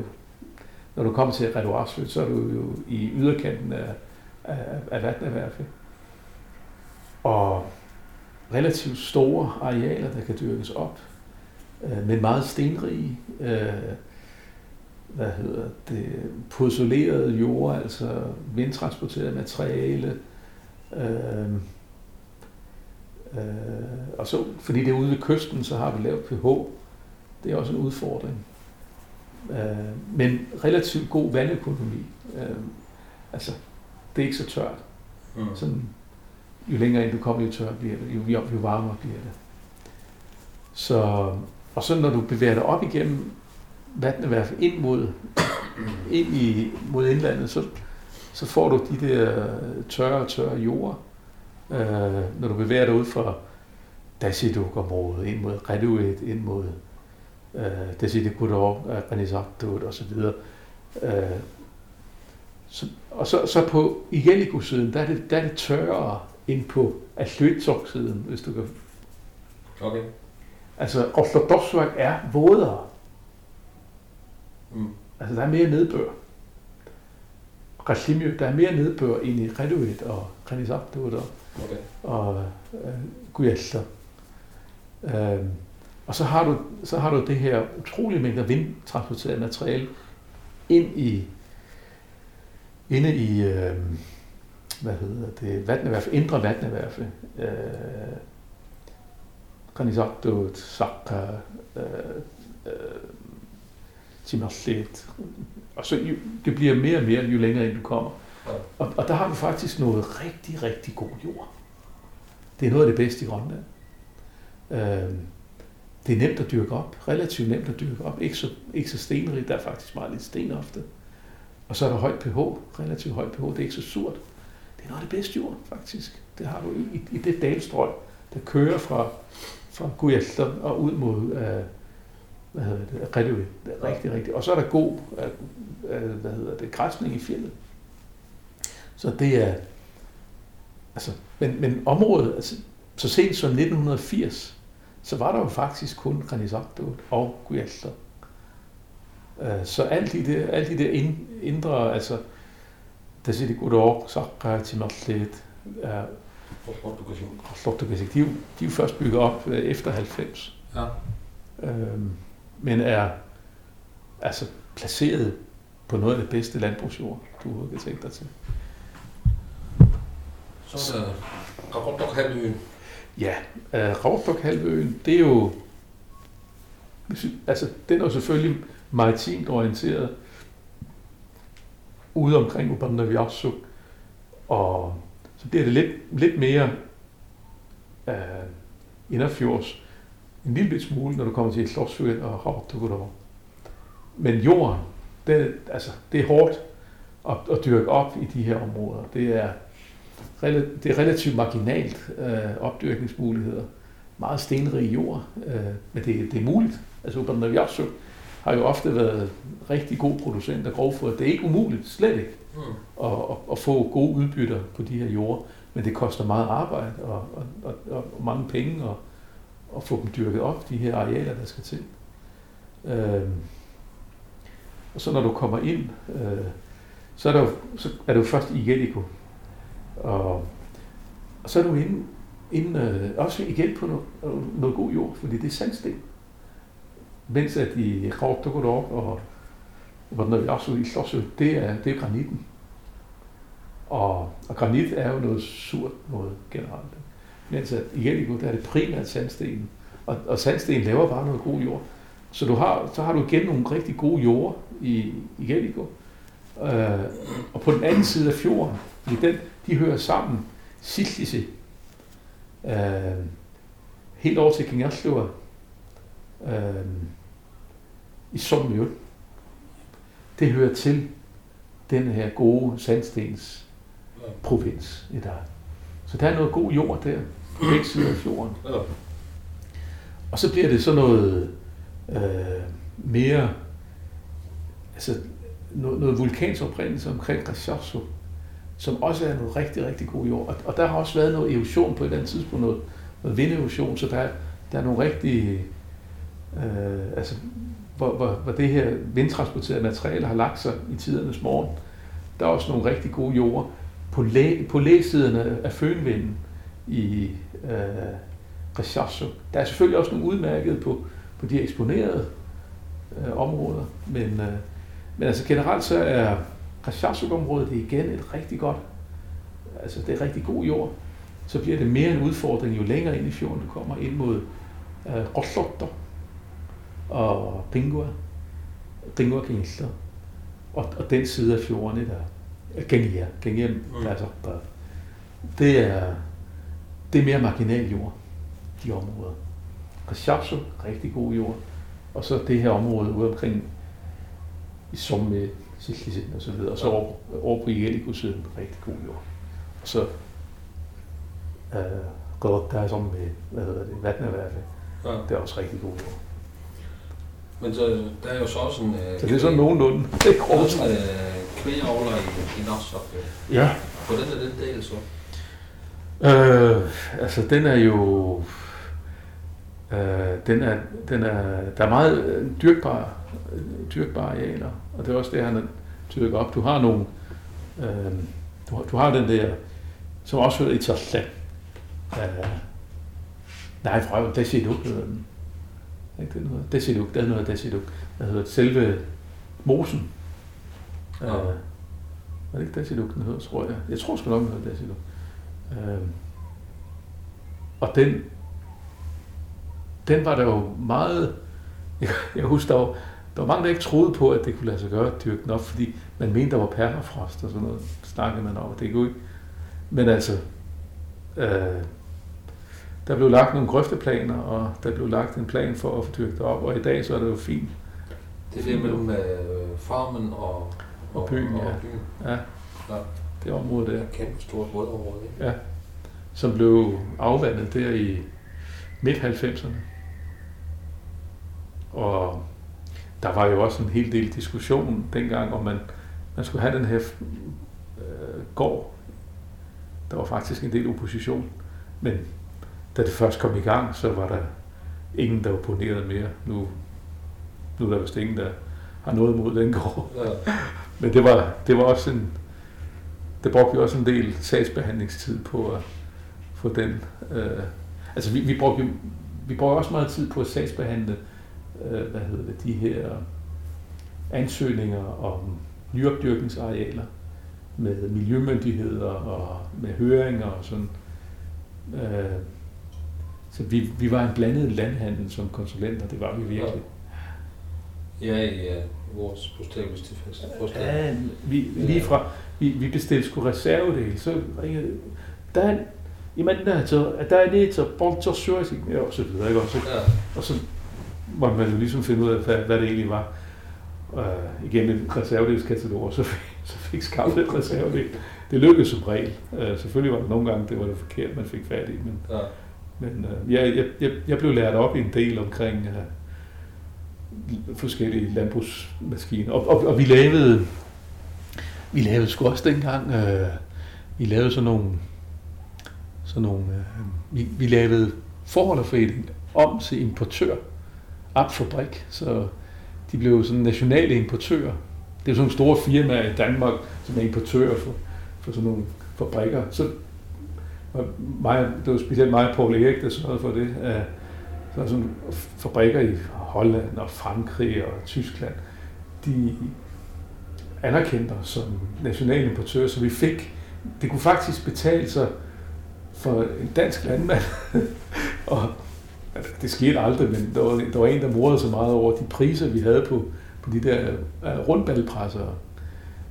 Når du kommer til Redoarsø, så er du jo i yderkanten af, af, af fald. Og relativt store arealer, der kan dyrkes op, øh, men meget stenrige, øh, hvad hedder det, pozzolerede jord, altså vindtransporteret materiale, øh, øh, og så, fordi det er ude ved kysten, så har vi lavt pH. Det er også en udfordring. Øh, men relativt god vandøkonomi. Øh, altså, det er ikke så tørt. Mm. Sådan, jo længere ind du kommer, jo tørre bliver det, jo, jo, jo varmere bliver det. Så, og så når du bevæger dig op igennem Vatneværf ind mod, ind i, mod indlandet, så, så får du de der tørre, tørre jorder. Øh, når du bevæger dig ud fra Dasiduk-området, ind mod Reduit, ind mod øh, Dasidikudor, Renisabdut og så videre. Øh, så, og så, så på Igeliku-siden, der er det, der er det tørrere end på Atløtsok-siden, hvis du kan... Okay. Altså, Orthodoxværk er vådere. Mm. Altså, der er mere nedbør. Rashimio, der er mere nedbør end i Reduit og Renisabdut og, Okay. og øh, Guyalter. Øhm, og så har, du, så har du det her utrolige mængder vindtransporteret materiale ind i inde i øh, hvad hedder det, vatneværf, indre vatneværfe. Øh, Granizakdot, Sakka, øh, øh, Timmerlet. Og så jo, det bliver mere og mere, jo længere ind du kommer. Og, og der har vi faktisk noget rigtig, rigtig god jord. Det er noget af det bedste i Grønland. Øh, det er nemt at dyrke op, relativt nemt at dyrke op, ikke så, ikke så stenrigt, der er faktisk meget lidt sten ofte. Og så er der højt pH, relativt højt pH, det er ikke så surt. Det er noget af det bedste jord, faktisk. Det har du i, i det dalstrøg, der kører fra, fra Gujelter og ud mod, øh, hvad hedder det, Redø. Det er rigtig, rigtig. Og så er der god, øh, øh, hvad hedder det, græsning i fjellet. Så det er, altså, men, men området, altså, så sent som 1980, så var der jo faktisk kun Granizotto og Gujelter. Øh, Så alt i det, alt i det ind- indre, altså, der siger over, så er Timotlet, Lortogasic, de, er jo- de er først bygget op øh, efter 90, Ja. øhm, men er altså placeret på noget af det bedste landbrugsjord, du overhovedet kan tænke dig til. Så er der Rarotok halvøen. Ja, øh, uh, Ravdok-halvøen, det er jo, altså den er jo selvfølgelig maritimt orienteret ude omkring Ubandaviasuk, og så bliver det lidt, lidt mere uh, inderfjords, en lille smule, når du kommer til Slottsfjord og Ravdok. Men jorden, det, altså, det er hårdt at, at dyrke op i de her områder. Det er, det er relativt marginalt øh, opdyrkningsmuligheder. Meget stenrig jord, øh, men det, det er muligt. Altså Ubandaviarsuk har jo ofte været rigtig god producent af grovfoder. Det er ikke umuligt, slet ikke, Mm. at, at, at få gode udbytter på de her jorder, men det koster meget arbejde og, og, og, og mange penge at, at få dem dyrket op, de her arealer, der skal til. Øh, og så når du kommer ind, øh, så, er der jo, så er det jo først i Jellico. Og, og så er du inde, inde øh, også igen på noget, noget god jord, fordi det er sandsten. Mens at i Rautogorok og hvordan vi også i Slåsø, det er, det er granitten. Og, og granit er jo noget surt noget generelt. Mens at i Jellico, der er det primært sandsten. Og, og sandsten laver bare noget god jord. Så, du har, så har du igen nogle rigtig gode jord i, i Jellico. Øh, og på den anden side af fjorden, i den, de hører sammen, Sitlise, øh, helt over til Kingersløver, øh, i Sommerjø. Det hører til den her gode sandstens provins i dag. Så der er noget god jord der, på begge sider af fjorden. Og så bliver det sådan noget øh, mere, altså noget, noget vulkansoprindelse omkring Rashassu, som også er noget rigtig, rigtig god jord. Og, og der har også været noget erosion på et eller andet tidspunkt, noget, noget vinderosion, så der, der er nogle rigtig, øh, altså hvor, hvor, hvor det her vindtransporterede materiale har lagt sig i tidernes morgen. Der er også nogle rigtig gode jorder på, læ, på læsiderne af fønvinden i øh, Rechazzo. Der er selvfølgelig også nogle udmærkede på, på de eksponerede øh, områder, men, øh, men altså generelt så er Rashassu-området det er igen et rigtig godt, altså det er rigtig god jord. Så bliver det mere en udfordring, jo længere ind i fjorden du kommer ind mod øh, Roslotto og Pingua, Pingua Kingsler, og, og den side af fjorden, der Gengia, Gengia, Mm. altså, der, det er, det er mere marginal jord, de områder. Rashapsu, rigtig god jord. Og så det her område ude omkring i Somme, Sicilien og så videre. Og så over, over på Jellico-siden, rigtig god jord. Og så øh, godt der er som med, hvad hedder det, Vatnaværfe. Ja. Det er også rigtig god jord. Men så, der er jo så også en... Øh, Så det er sådan nogenlunde. Det er Der er en øh, i, i Narsok. Ja. Hvordan er den del så? Øh, altså den er jo, øh, den er, den er, der er meget øh, dyrkbare, øh, dyrkbare arealer, og det er også det, han dyrket op. Du har nogle, øh, du, har, du har den der, som også hedder Itasla. Øh, nej, fra Desiduk hedder den. Ikke den hedder? Desiduk, den hedder Desiduk. Den hedder selve mosen. Øh, Ja. er det ikke Desiduk, den hedder, tror jeg. Jeg tror sgu nok, den hedder Desiduk. Øhm, og den, den var der jo meget, jeg, jeg husker, der var, der var mange, der ikke troede på, at det kunne lade sig gøre at dyrke den op, fordi man mente, der var permafrost og sådan noget, snakkede man om, og det kunne ikke. Men altså, øh, der blev lagt nogle grøfteplaner, og der blev lagt en plan for at få dyrket op, og i dag så er det jo fint. Det er det mellem øh, farmen og, Og byen, og, ja. og byen. Ja, Ja. det område Det der, er et kæmpe stort vådområde. Ja, som blev afvandet der i midt-90'erne. Og der var jo også en hel del diskussion dengang, om man, man skulle have den her øh, gård. Der var faktisk en del opposition. Men da det først kom i gang, så var der ingen, der opponerede mere. Nu, nu er der vist ingen, der har noget imod den gård. Ja. Men det var, det var også en, det brugte vi også en del sagsbehandlingstid på at få den. Øh, altså vi, vi, brugte, vi brugte også meget tid på at sagsbehandle, øh, hvad hedder det, de her ansøgninger om nyopdyrkningsarealer med miljømyndigheder og med høringer og sådan. Øh, så vi, vi var en blandet landhandel som konsulenter, det var vi virkelig. Ja, i uh, vores bostadbestifelse. Ja, vi, lige fra, vi, vi bestilte sgu reservedel, så ringede der er en, der er så, der er det så bolter ja, og så videre, ikke? Og så, Ja. og så måtte man jo ligesom finde ud af, hvad, hvad det egentlig var. Uh, igennem et reservedelskatalog, og så fik, så fik skaffet et reservedel. Det lykkedes som regel. Uh, selvfølgelig var der nogle gange, det var det forkert, man fik fat i, men, Ja. men uh, jeg, jeg, jeg, jeg blev lært op i en del omkring uh, forskellige landbrugsmaskiner. Og, og, og vi lavede, vi lavede sgu også dengang, øh, vi lavede sådan nogle, sådan nogle øh, vi, vi lavede forholderforening om til importør, Apfabrik, så de blev sådan nationale importører. Det er sådan nogle store firmaer i Danmark, som er importører for, for sådan nogle fabrikker. Så var mig, det var specielt mig og Paul Erik, der sørgede for det. Øh, Så er sådan fabrikker i Holland og Frankrig og Tyskland, de anerkendte os som nationale importører, så vi fik, det kunne faktisk betale sig for en dansk landmand, og Altså, det skete aldrig, men der var, der var en, der morede så meget over de priser, vi havde på, på de der uh.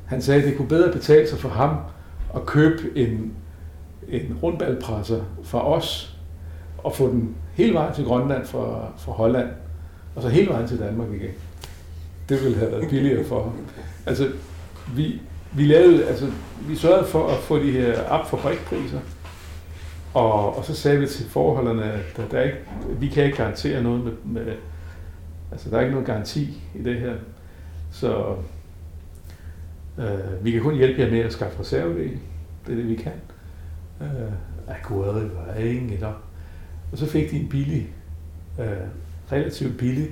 Han sagde, at det kunne bedre betale sig for ham at købe en, en rundballepresser fra os, og få den hele vejen til Grønland fra, fra Holland, og så hele vejen til Danmark igen. Det ville have været billigere for ham. Altså, vi, vi lavede, altså, vi sørgede for at få de her app fabrikpriser, og, og så sagde vi til forholderne, at der, der er ikke, vi kan ikke garantere noget med, med, altså der er ikke nogen garanti i det her, så øh, vi kan kun hjælpe jer med at skaffe reservedel, det er det vi kan. Øh, Aguari var ingen eller og så fik de en billig, øh, relativt billig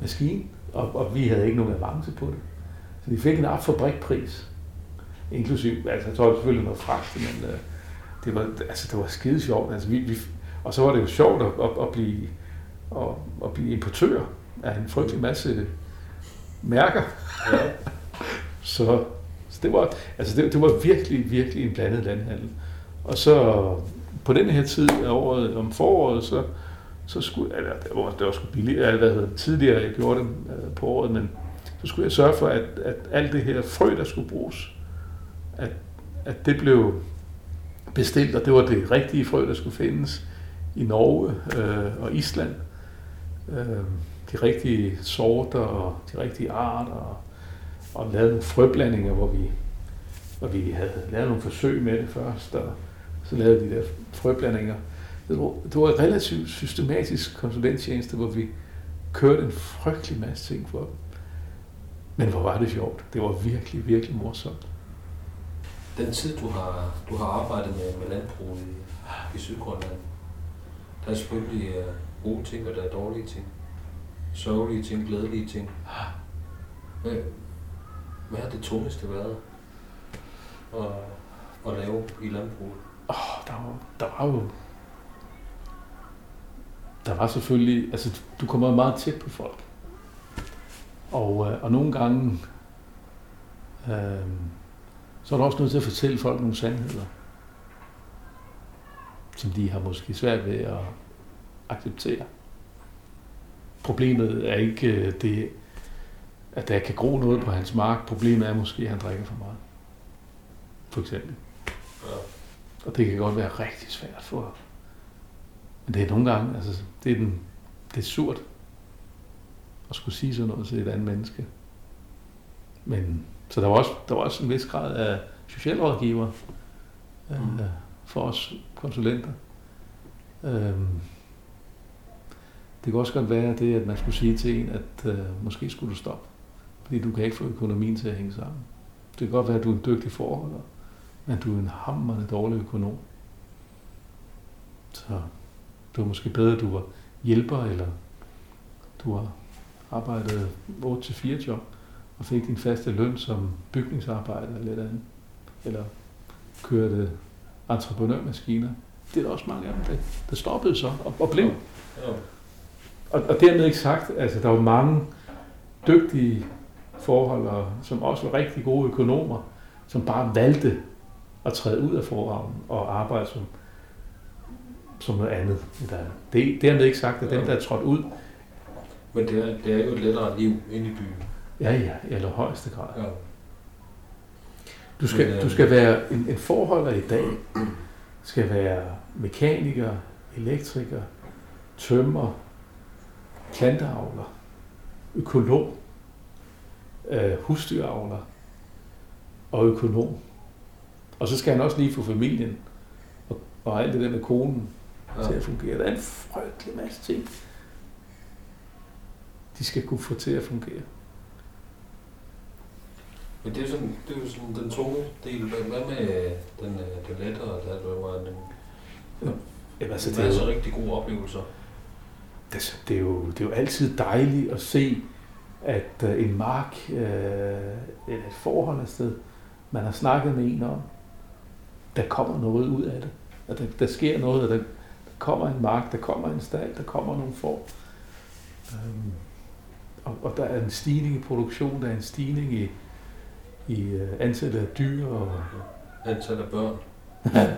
maskine, og, og vi havde ikke nogen avance på det. Så de fik en app fabrikpris, inklusiv, altså jeg tror selvfølgelig noget fragt, men øh, det var, altså, det var skide sjovt. Altså, vi, vi, og så var det jo sjovt at, at, at, blive, at, at blive importør af en frygtelig masse mærker. Ja. Så, så det, var, altså det, det var virkelig, virkelig en blandet landhandel. Og så på den her tid af året, om foråret, så, så skulle, eller det var, det var sgu billigt, eller hvad hedder tidligere jeg gjorde det øh, på året, men så skulle jeg sørge for, at, at alt det her frø, der skulle bruges, at, at det blev bestilt, og det var det rigtige frø, der skulle findes i Norge øh, og Island. Øh, de rigtige sorter og de rigtige arter, og, og lavet nogle frøblandinger, hvor vi, hvor vi havde lavet nogle forsøg med det først, og så lavede vi de der frøblandinger. Det var, det var relativt systematisk konsulenttjeneste, hvor vi kørte en frygtelig masse ting for dem. Men hvor var det sjovt. Det var virkelig, virkelig morsomt. Den tid, du har, du har arbejdet med, med landbrug i, i Sydgrønland, der er selvfølgelig uh, gode ting, og der er dårlige ting. Sørgelige ting, glædelige ting. Hvad, hvad har det tungeste været at, at lave i landbruget? Åh, der var, der var jo... Der var selvfølgelig... Altså, du kommer meget tæt på folk. Og, øh, og nogle gange... Øh, så er du også nødt til at fortælle folk nogle sandheder. Som de har måske svært ved at acceptere. Problemet er ikke øh, det... at der kan gro noget på hans mark. Problemet er måske, at han drikker for meget. For eksempel. Ja. Og det kan godt være rigtig svært for. Men det er nogle gange, altså, det er, den, det er surt at skulle sige sådan noget til et andet menneske. Men, så der var også, der var også en vis grad af socialrådgiver øh, Mm. for os konsulenter. Øhm, det kan også godt være det, at man skulle sige til en, at øh, måske skulle du stoppe. Fordi du kan ikke få økonomien til at hænge sammen. Det kan godt være, at du er en dygtig forholder, men du er en hammerende dårlig økonom. Så det var måske bedre, at du var hjælper, eller du har arbejdet 8-4 job, og fik din faste løn som bygningsarbejder eller lidt andet. Eller kørte entreprenørmaskiner. Det er der også mange af dem, der, der stoppede så og, og blev. Ja. Og, og dermed ikke sagt, altså der var mange dygtige forholdere, som også var rigtig gode økonomer, som bare valgte at træde ud af forhavnen og arbejde som, som noget andet. Det er dermed ikke sagt, at dem, der er trådt ud, Men det er, det er jo et lettere liv inde i byen. Ja ja, i allerhøjeste grad. Ja. Du skal, Men, øh, du skal være en, en forholder i dag, skal være mekaniker, elektriker, tømmer, planteavler, økolog, øh, husdyravler og økonom. Og så skal han også lige få familien og, og alt det der med konen ja. til at fungere. Der er en frygtelig masse ting, de skal kunne få til at fungere. Men det er, sådan, det er jo sådan den tunge del. Hvad med den, øh, den lettere? Der, der var en, Jamen, altså, det er masse rigtig gode oplevelser. det, det, er jo, det er jo altid dejligt at se, at øh, en mark, øh, eller et forhold af sted, man har snakket med en om, der kommer noget ud af det. At der, der sker noget, og der, der kommer en mark, der kommer en stald, der kommer nogle får. Øhm, og, og der er en stigning i produktion, der er en stigning i, i øh, antallet af dyr. Og, Antal af børn. ja,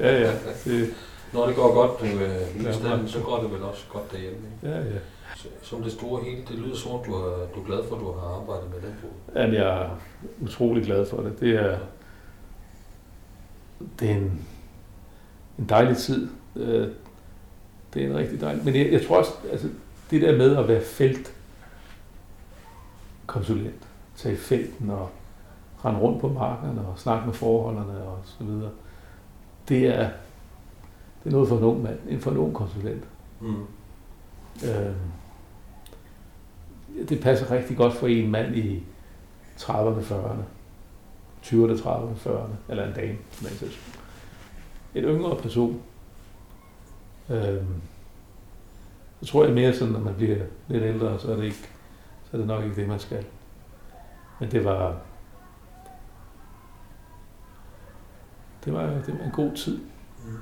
ja, ja. Det, Når det går godt du, øh, Ja, i stallen, så går det vel også godt derhjemme. Ikke? ja, ja. Så- Som det store hele, det lyder som om, du, har, du er glad for, at du har arbejdet med landbrug. Jamen, jeg er utrolig glad for det. Det er, det er en, en dejlig tid. Øh, Det er en rigtig dejlig... Men jeg, jeg tror også, altså, det der med at være feltkonsulent, tage i felten og rende rundt på markerne og snakke med forholderne og så videre, det er, det er noget for en ung mand, en for en ung konsulent. Mm. Øh, det passer rigtig godt for en mand i 30'erne, 40'erne. 20'erne, 30'erne, 40'erne, eller en dame, som man siger. En yngre person. Øh, så tror jeg mere sådan, når man bliver lidt ældre, så er det, ikke, så er det nok ikke det, man skal. Men det var, det var, det var en god tid. Mm.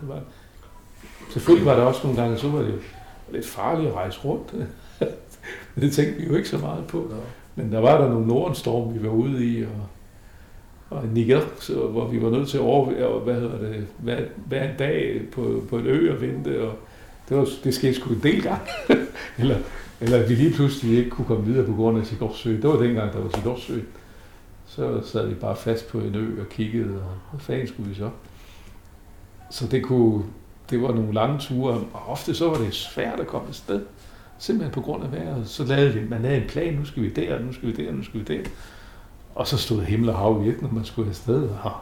Det var, selvfølgelig var der også nogle gange, så var det lidt farligt at rejse rundt. Men det tænkte vi jo ikke så meget på. Ja. Men der var der nogle nordstorm, vi var ude i, og, og Niger, så, hvor vi var nødt til at overvære, hvad hedder det, hver, hver en dag på, på en ø og vente, og det, var, det skete sgu en del gange. eller, eller at vi lige pludselig ikke kunne komme videre på grund af Sigurdsø. Det var dengang, der var Sigurdsø. Så sad vi bare fast på en ø og kiggede, og hvad fanden skulle vi så? Så det kunne, det var nogle lange ture, og ofte så var det svært at komme afsted. Simpelthen på grund af vejret. Så lavede vi, man lavede en plan, nu skal vi der, nu skal vi der, nu skal vi der. Og så stod himmel og hav virkelig, når man skulle afsted. Og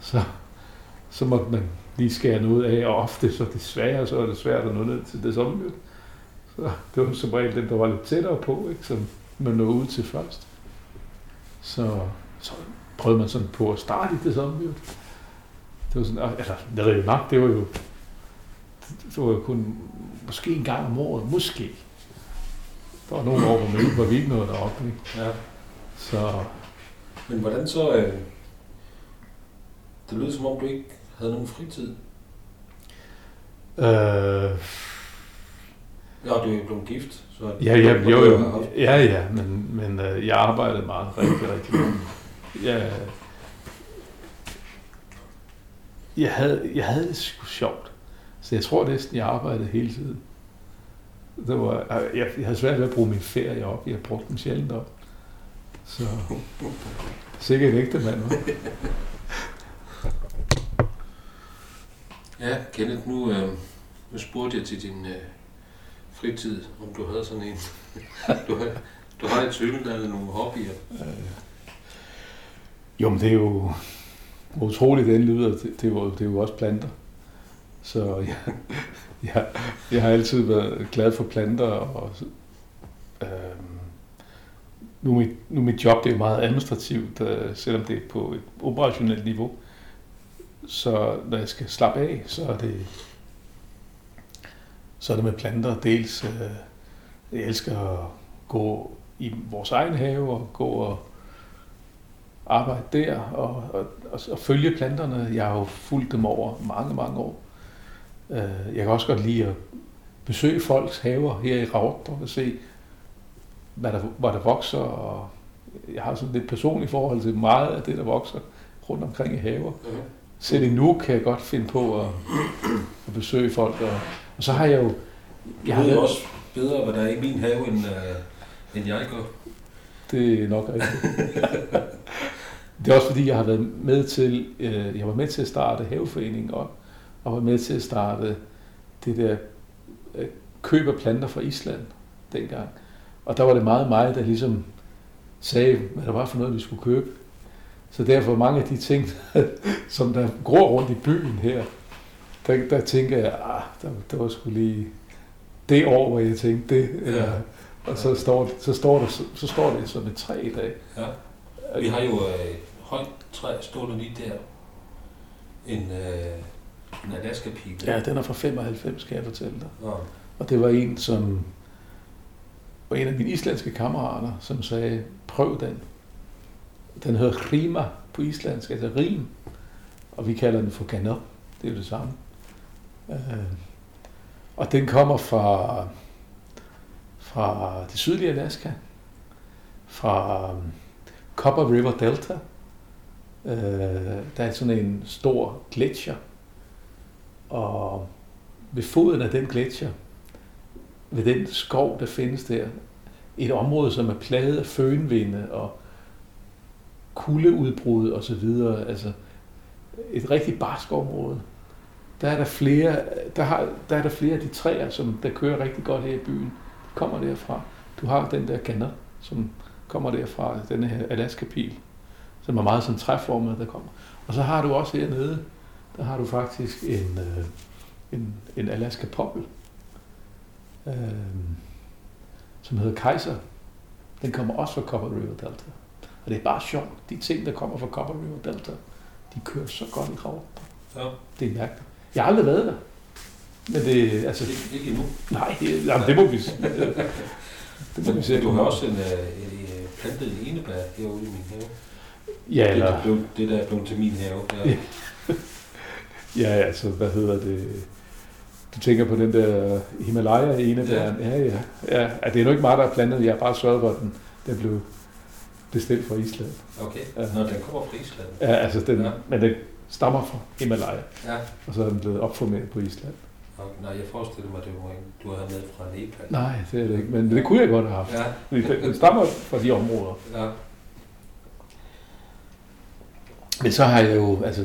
så, så måtte man lige skære noget af, og ofte så desværre, så er det svært at nå ned til det sommermøde. Så det var som regel den, der var lidt tættere på, ikke, som man nåede ud til først. Så, så prøvede man sådan på at starte i det sommermøde. Det var sådan, altså, det er nok, det var jo, det var jo kun måske en gang om året, måske. Der var nogle år, hvor, man, hvor vi ikke nåede deroppe. Ikke? ja. Så Men hvordan så... Øh, det lyder som om, du ikke havde nogen fritid. øh, Ja, du er jo blevet gift. Så ja, ja, jo, jo, ja, ja, men, men øh, jeg arbejdede meget, rigtig, rigtig meget. Jeg, jeg, havde, jeg havde det sgu sjovt. Så jeg tror næsten, jeg arbejdede hele tiden. Det var, jeg, jeg havde svært ved at bruge min ferie op. Jeg brugte den sjældent op. Så sikkert ægte mand. hva'? Ja, Kenneth, nu, øh, nu spurgte jeg til din øh, fritid, om du havde sådan en. du, har, du har et eller nogle hobbyer. Jo, men det er jo utroligt, den lyder. Det, det, er jo, det er jo også planter. Så jeg, jeg, jeg har altid været glad for planter. Og, øh, nu, mit, nu mit job det er jo meget administrativt, øh, selvom det er på et operationelt niveau. Så når jeg skal slappe af, så er det, så er det med planter. Dels, øh, jeg elsker at gå i vores egen have og gå og arbejde der og, og, og, og følge planterne. Jeg har jo fulgt dem over mange, mange år. Øh, Jeg kan også godt lide at besøge folks haver her i Rautrup og se, hvad der, hvad der vokser. Og jeg har sådan lidt personligt forhold til meget af det, der vokser rundt omkring i haver. Selv nu kan jeg godt finde på at, at besøge folk. Og, og så har jeg jo... Jeg har ved også bedre, hvad der er i min have, end, øh, end jeg gør. Det er nok rigtigt. det er også fordi, jeg har været med til, øh, jeg var med til at starte haveforeningen op, og var med til at starte det der øh, køb af planter fra Island dengang. Og der var det meget mig, der ligesom sagde, hvad der var for noget, vi skulle købe. Så derfor mange af de ting, som der går rundt i byen her, der, der tænker jeg, ah, der, der var sgu lige det år, hvor jeg tænkte det, eller, Ja. og så står, det- så, står det, så, står det som et træ i dag. Ja. Vi har jo øh, højt træ stående lige der. En, øh, en Alaska-pil. Ja, den er fra 95, kan jeg fortælle dig. Ja. Og det var en, som var en af mine islandske kammerater, som sagde, prøv den. Den hedder Rima på islandsk, altså rim. Og vi kalder den for Ganad. Det er jo det samme. Øh, Og den kommer fra, fra det sydlige Alaska. Fra um, Copper River Delta. Øh, Der er sådan en stor gletsjer. Og ved foden af den gletsjer, ved den skov, der findes der, et område, som er plaget af fønvinde og kuldeudbrud og så videre, altså et rigtig barsk område. Der er der flere, der, har, der er der flere af de træer, som der kører rigtig godt her i byen. De kommer derfra. Du har den der ganner, som kommer derfra, den her Alaska-pil, som er meget sådan træformet, der kommer. Og så har du også hernede, der har du faktisk en, øh, en, en Alaska poppel, øh, som hedder Kaiser. Den kommer også fra Copper River Delta. Og det er bare sjovt. De ting, der kommer fra Copper River Delta, de kører så godt i rav. Ja. Det er mærkeligt. Jeg har aldrig været der. Men det, altså, Ikke, ikke endnu. nej, det, jamen, det må vi se. Det må vi se. Du har også en, øh, en, øh, plantet en enebær herude i min have. Ja, Det, der eller, er blevet, det, der er blevet til min have. Ja. Ja. altså, hvad hedder det? Du tænker på den der Himalaya enebæren. Ja. ja, ja. Ja, ja, det er nu ikke mig, der har plantet. Jeg har bare sørget for, at den, den blev bestilt fra Island. Okay. Ja. Når den kommer fra Island. Ja, altså, den, ja. men den stammer fra Himalaya, Ja. og så er den blevet opformeret på Island. Nej, jeg forestiller mig, det var en, du havde med fra Nepal. Nej, det er det ikke, men det kunne jeg godt have haft. Ja. Fordi Den, stammer fra de områder. Ja. Men så har jeg jo, altså,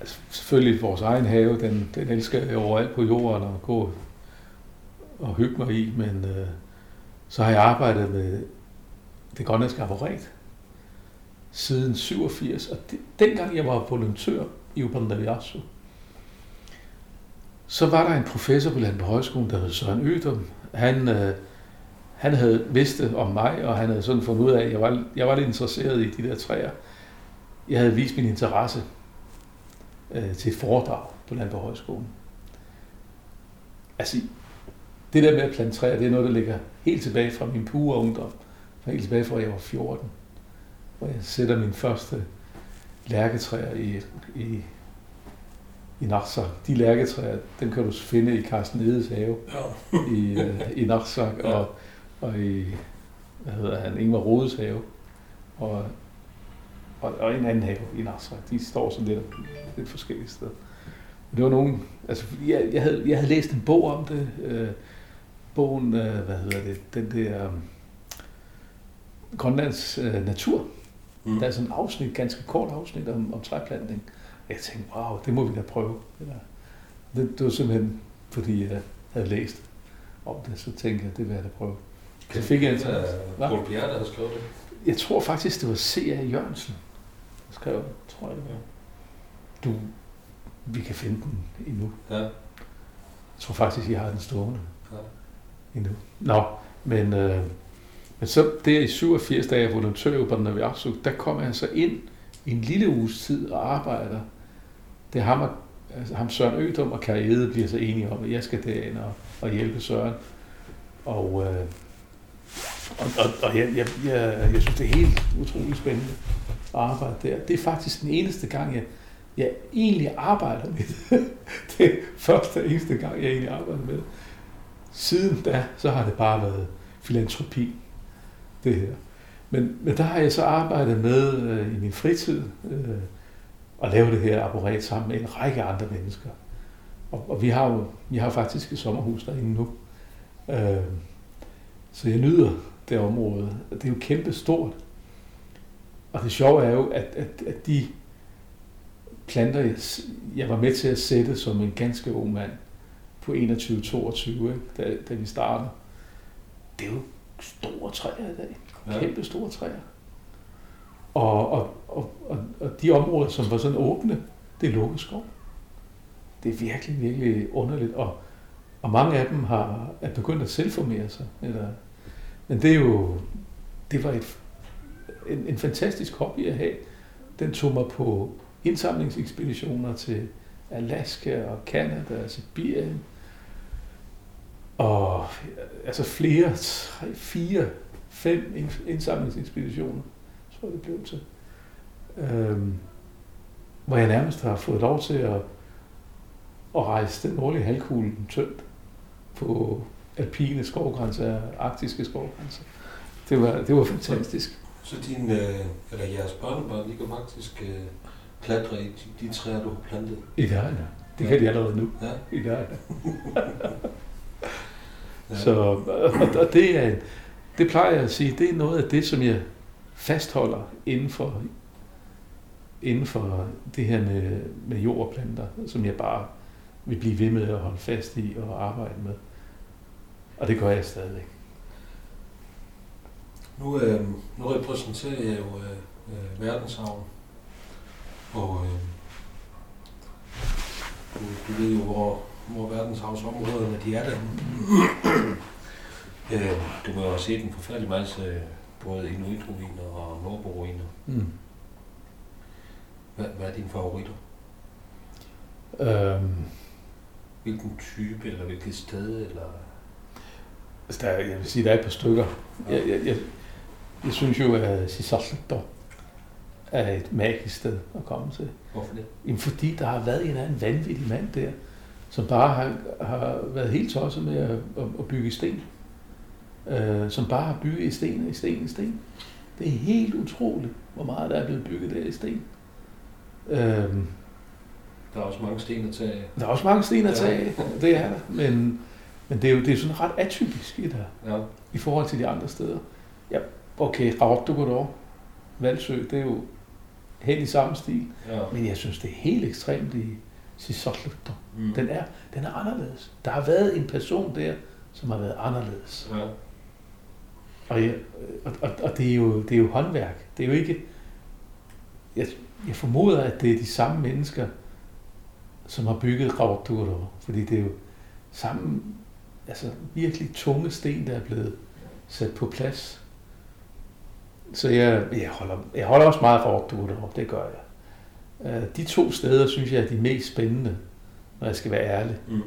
altså selvfølgelig vores egen have, den, den elsker jeg overalt på jorden og gå og hygge mig i, men øh, så har jeg arbejdet med det grønlandske arboret siden 87, og det, dengang jeg var volontør i Upandaviasu, så var der en professor på Landbrugshøjskolen, Højskolen, der hed Søren Ødum. Han, øh, han havde vidst om mig, og han havde sådan fundet ud af, at jeg var, jeg var lidt interesseret i de der træer. Jeg havde vist min interesse øh, til et foredrag på Landbrugshøjskolen. Altså, det der med at plante træer, det er noget, der ligger helt tilbage fra min pure ungdom. Helt tilbage fra, jeg var 14. Hvor jeg sætter min første lærketræer i, i, i Naksak. De lærketræer, dem kan du finde i Carsten Edes have ja. i, øh, i Naksak Ja. og, og i, hvad hedder han, Ingvar Rodes have. Og, og, og en anden have i Naksak. De står sådan lidt, lidt forskellige steder. Men det var nogen, altså jeg, jeg, havde, jeg havde læst en bog om det, øh, bogen, øh, hvad hedder det, den der um, Grønlands øh, natur. Mm. Der er sådan et afsnit, ganske kort afsnit om, om træplantning. Jeg tænkte, wow, det må vi da prøve. Eller, det, det var simpelthen, fordi jeg havde læst om det, så tænkte jeg, det vil jeg da prøve. Så fik jeg en Paul Pierre, der har skrevet det? Jeg tror faktisk, det var C.A. Jørgensen, der skrev det, tror jeg det var. Du, vi kan finde den endnu. Ja. Jeg tror faktisk, jeg har den stående ja. endnu. Nå, men, øh, men så der i 87, da jeg er volontør på Naviarsuk, der kommer jeg så ind i en lille uges tid og arbejder. Det er ham, og, altså ham Søren Ødum og Karriere bliver så enige om, at jeg skal derind og, og hjælpe Søren. Og, øh, og, og, og jeg, jeg, jeg, jeg synes, det er helt utroligt spændende at arbejde der. Det er faktisk den eneste gang, jeg, jeg egentlig arbejder med det. det er første og eneste gang, jeg egentlig arbejder med det. Siden da, så har det bare været filantropi, det her. Men, men der har jeg så arbejdet med øh, i min fritid øh, at lave det her apparat sammen med en række andre mennesker. Og, og vi har jo vi har faktisk et sommerhus derinde nu. Øh, så jeg nyder det område. Det er jo kæmpe stort. Og det sjove er jo, at, at, at de planter, jeg var med til at sætte som en ganske ung mand på 21-22, da, da vi startede, det er jo store træer i dag. Kæmpe store træer. Og, og, og, og, og de områder, som var sådan åbne, det er lukket skov. Det er virkelig, virkelig underligt. Og, og mange af dem har, er begyndt at selvformere sig. Eller, men det er jo, det var et, en, en fantastisk hobby at have. Den tog mig på indsamlingsekspeditioner til Alaska og Canada og Sibirien. Og altså flere, tre, fire, fem indsamlingsekspeditioner, tror jeg det blev til. Øhm, hvor jeg nærmest har fået lov til at, at rejse den nordlige halvkugle tyndt på alpine skovgrænser, arktiske skovgrænser. Det var, det var fantastisk. Så din, øh, eller jeres børnebørn, de kan faktisk øh, klatre i de, de træer, du har plantet? I det ja. Det kan de allerede nu. Ja. I det ja. Så og det, er, det plejer jeg at sige, det er noget af det, som jeg fastholder inden for, inden for det her med, med jord og planter, som jeg bare vil blive ved med at holde fast i og arbejde med. Og det gør jeg stadigvæk. Nu, øh, nu repræsenterer jeg jo øh, øh, verdenshavn, og øh, du, du ved jo, hvor, hvor verdenshavsområderne de er der. øh, du må jo have set en forfærdelig masse øh, både inuitruiner og nordboruiner. Mm. Hvad, hvad er dine favoritter? Øhm. Hvilken type, eller hvilket sted, eller Altså, der, jeg vil sige, der er et par stykker. Jeg, jeg, jeg, jeg synes jo, at Sisalto er et magisk sted at komme til. Hvorfor det? Jamen, fordi der har været en anden vanvittig mand der, som bare har, har været helt tosset med at, at, at bygge sten. Uh, som bare har bygget i sten, i sten, i sten. Det er helt utroligt, hvor meget der er blevet bygget der i sten. Uh, der er også mange sten at tage Der er også mange sten at tage ja. det er der. Men, men det er jo det er sådan ret atypisk i det ja. i forhold til de andre steder. Ja, okay, Raottogodor, Valsø, det er jo helt i samme stil. Ja. Men jeg synes, det er helt ekstremt i Sisotlugter. Mm. Den, er, den er anderledes. Der har været en person der, som har været anderledes. Ja. Og, jeg, og, og, og det, er jo, det er jo håndværk. Det er jo ikke... Jeg, jeg formoder, at det er de samme mennesker, som har bygget Raottogodor. Fordi det er jo samme altså virkelig tunge sten, der er blevet sat på plads. Så jeg, jeg, holder, jeg holder også meget for Oktober, det gør jeg. Øh, de to steder synes jeg er de mest spændende, når jeg skal være ærlig. Mm.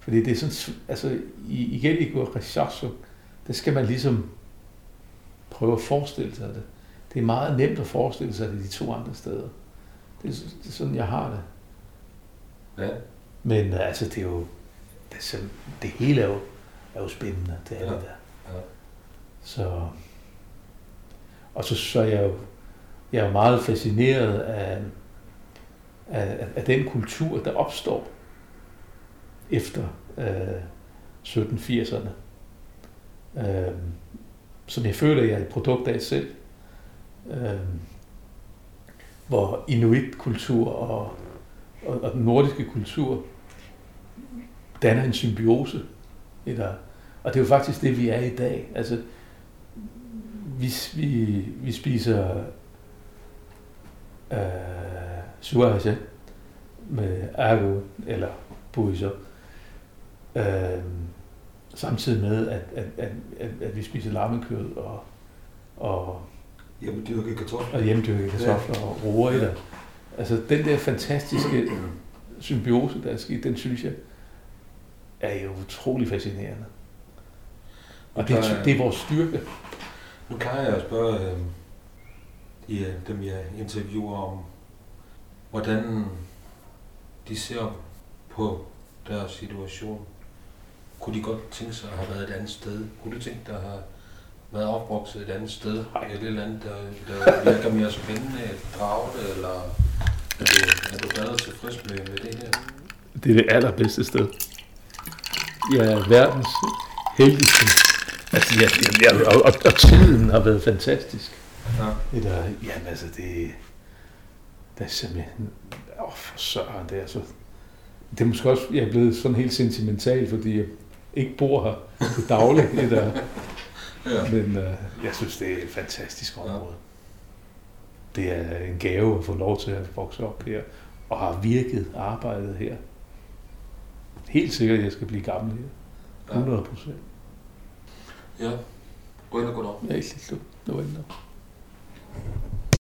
Fordi det er sådan, altså igen i Guarachasho, det skal man ligesom prøve at forestille sig det. Det er meget nemt at forestille sig det de to andre steder. Det er, det er sådan, jeg har det. Ja. Men altså, det er jo det, det hele er jo, er jo spændende, det er ja. det der. Ja. Så, og så, så er jeg jo, jeg er meget fascineret af, af, af den kultur, der opstår efter øh, 1780'erne. øh, som jeg føler, jeg er et produkt af selv. Øh, hvor inuit-kultur og, og, og den nordiske kultur danner en symbiose. Eller, og det er jo faktisk det, vi er i dag. Altså, vi, vi, vi spiser øh, suaja med argo eller buiso. Øh, samtidig med, at, at, at, at, at vi spiser lammekød og, og Hjemmedyrkede kartofler. og hjemmedyrkede kartofler ja. og roer i det. Altså den der fantastiske symbiose, der er sket, den synes jeg er jo utrolig fascinerende. Og det, er- det er vores styrke. Nu plejer jeg at spørge øh, de, øh, dem, jeg interviewer om, hvordan de ser på deres situation. Kunne de godt tænke sig at have været et andet sted? Kunne du tænke dig at have været opvokset et andet sted? Nej. Et eller andet, der, der virker mere spændende, et drage det, eller er du, er du og tilfreds med, med det her? Det er det allerbedste sted. Jeg er verdens heldigste. Altså, jeg, jeg, jeg, og, og, og tiden har været fantastisk. Ja. Det der, jamen altså, det, det er simpelthen, åh for søren, det er så, det er måske også, jeg er blevet sådan helt sentimental, fordi jeg ikke bor her til daglig, det der, Ja. men øh, jeg synes, det er et fantastisk område. Det er en gave at få lov til at vokse op her, og har virket arbejdet her. Helt sikkert, at jeg skal blive gammel her. 100 procent. Ja. Gå ind og gå op. Ja, helt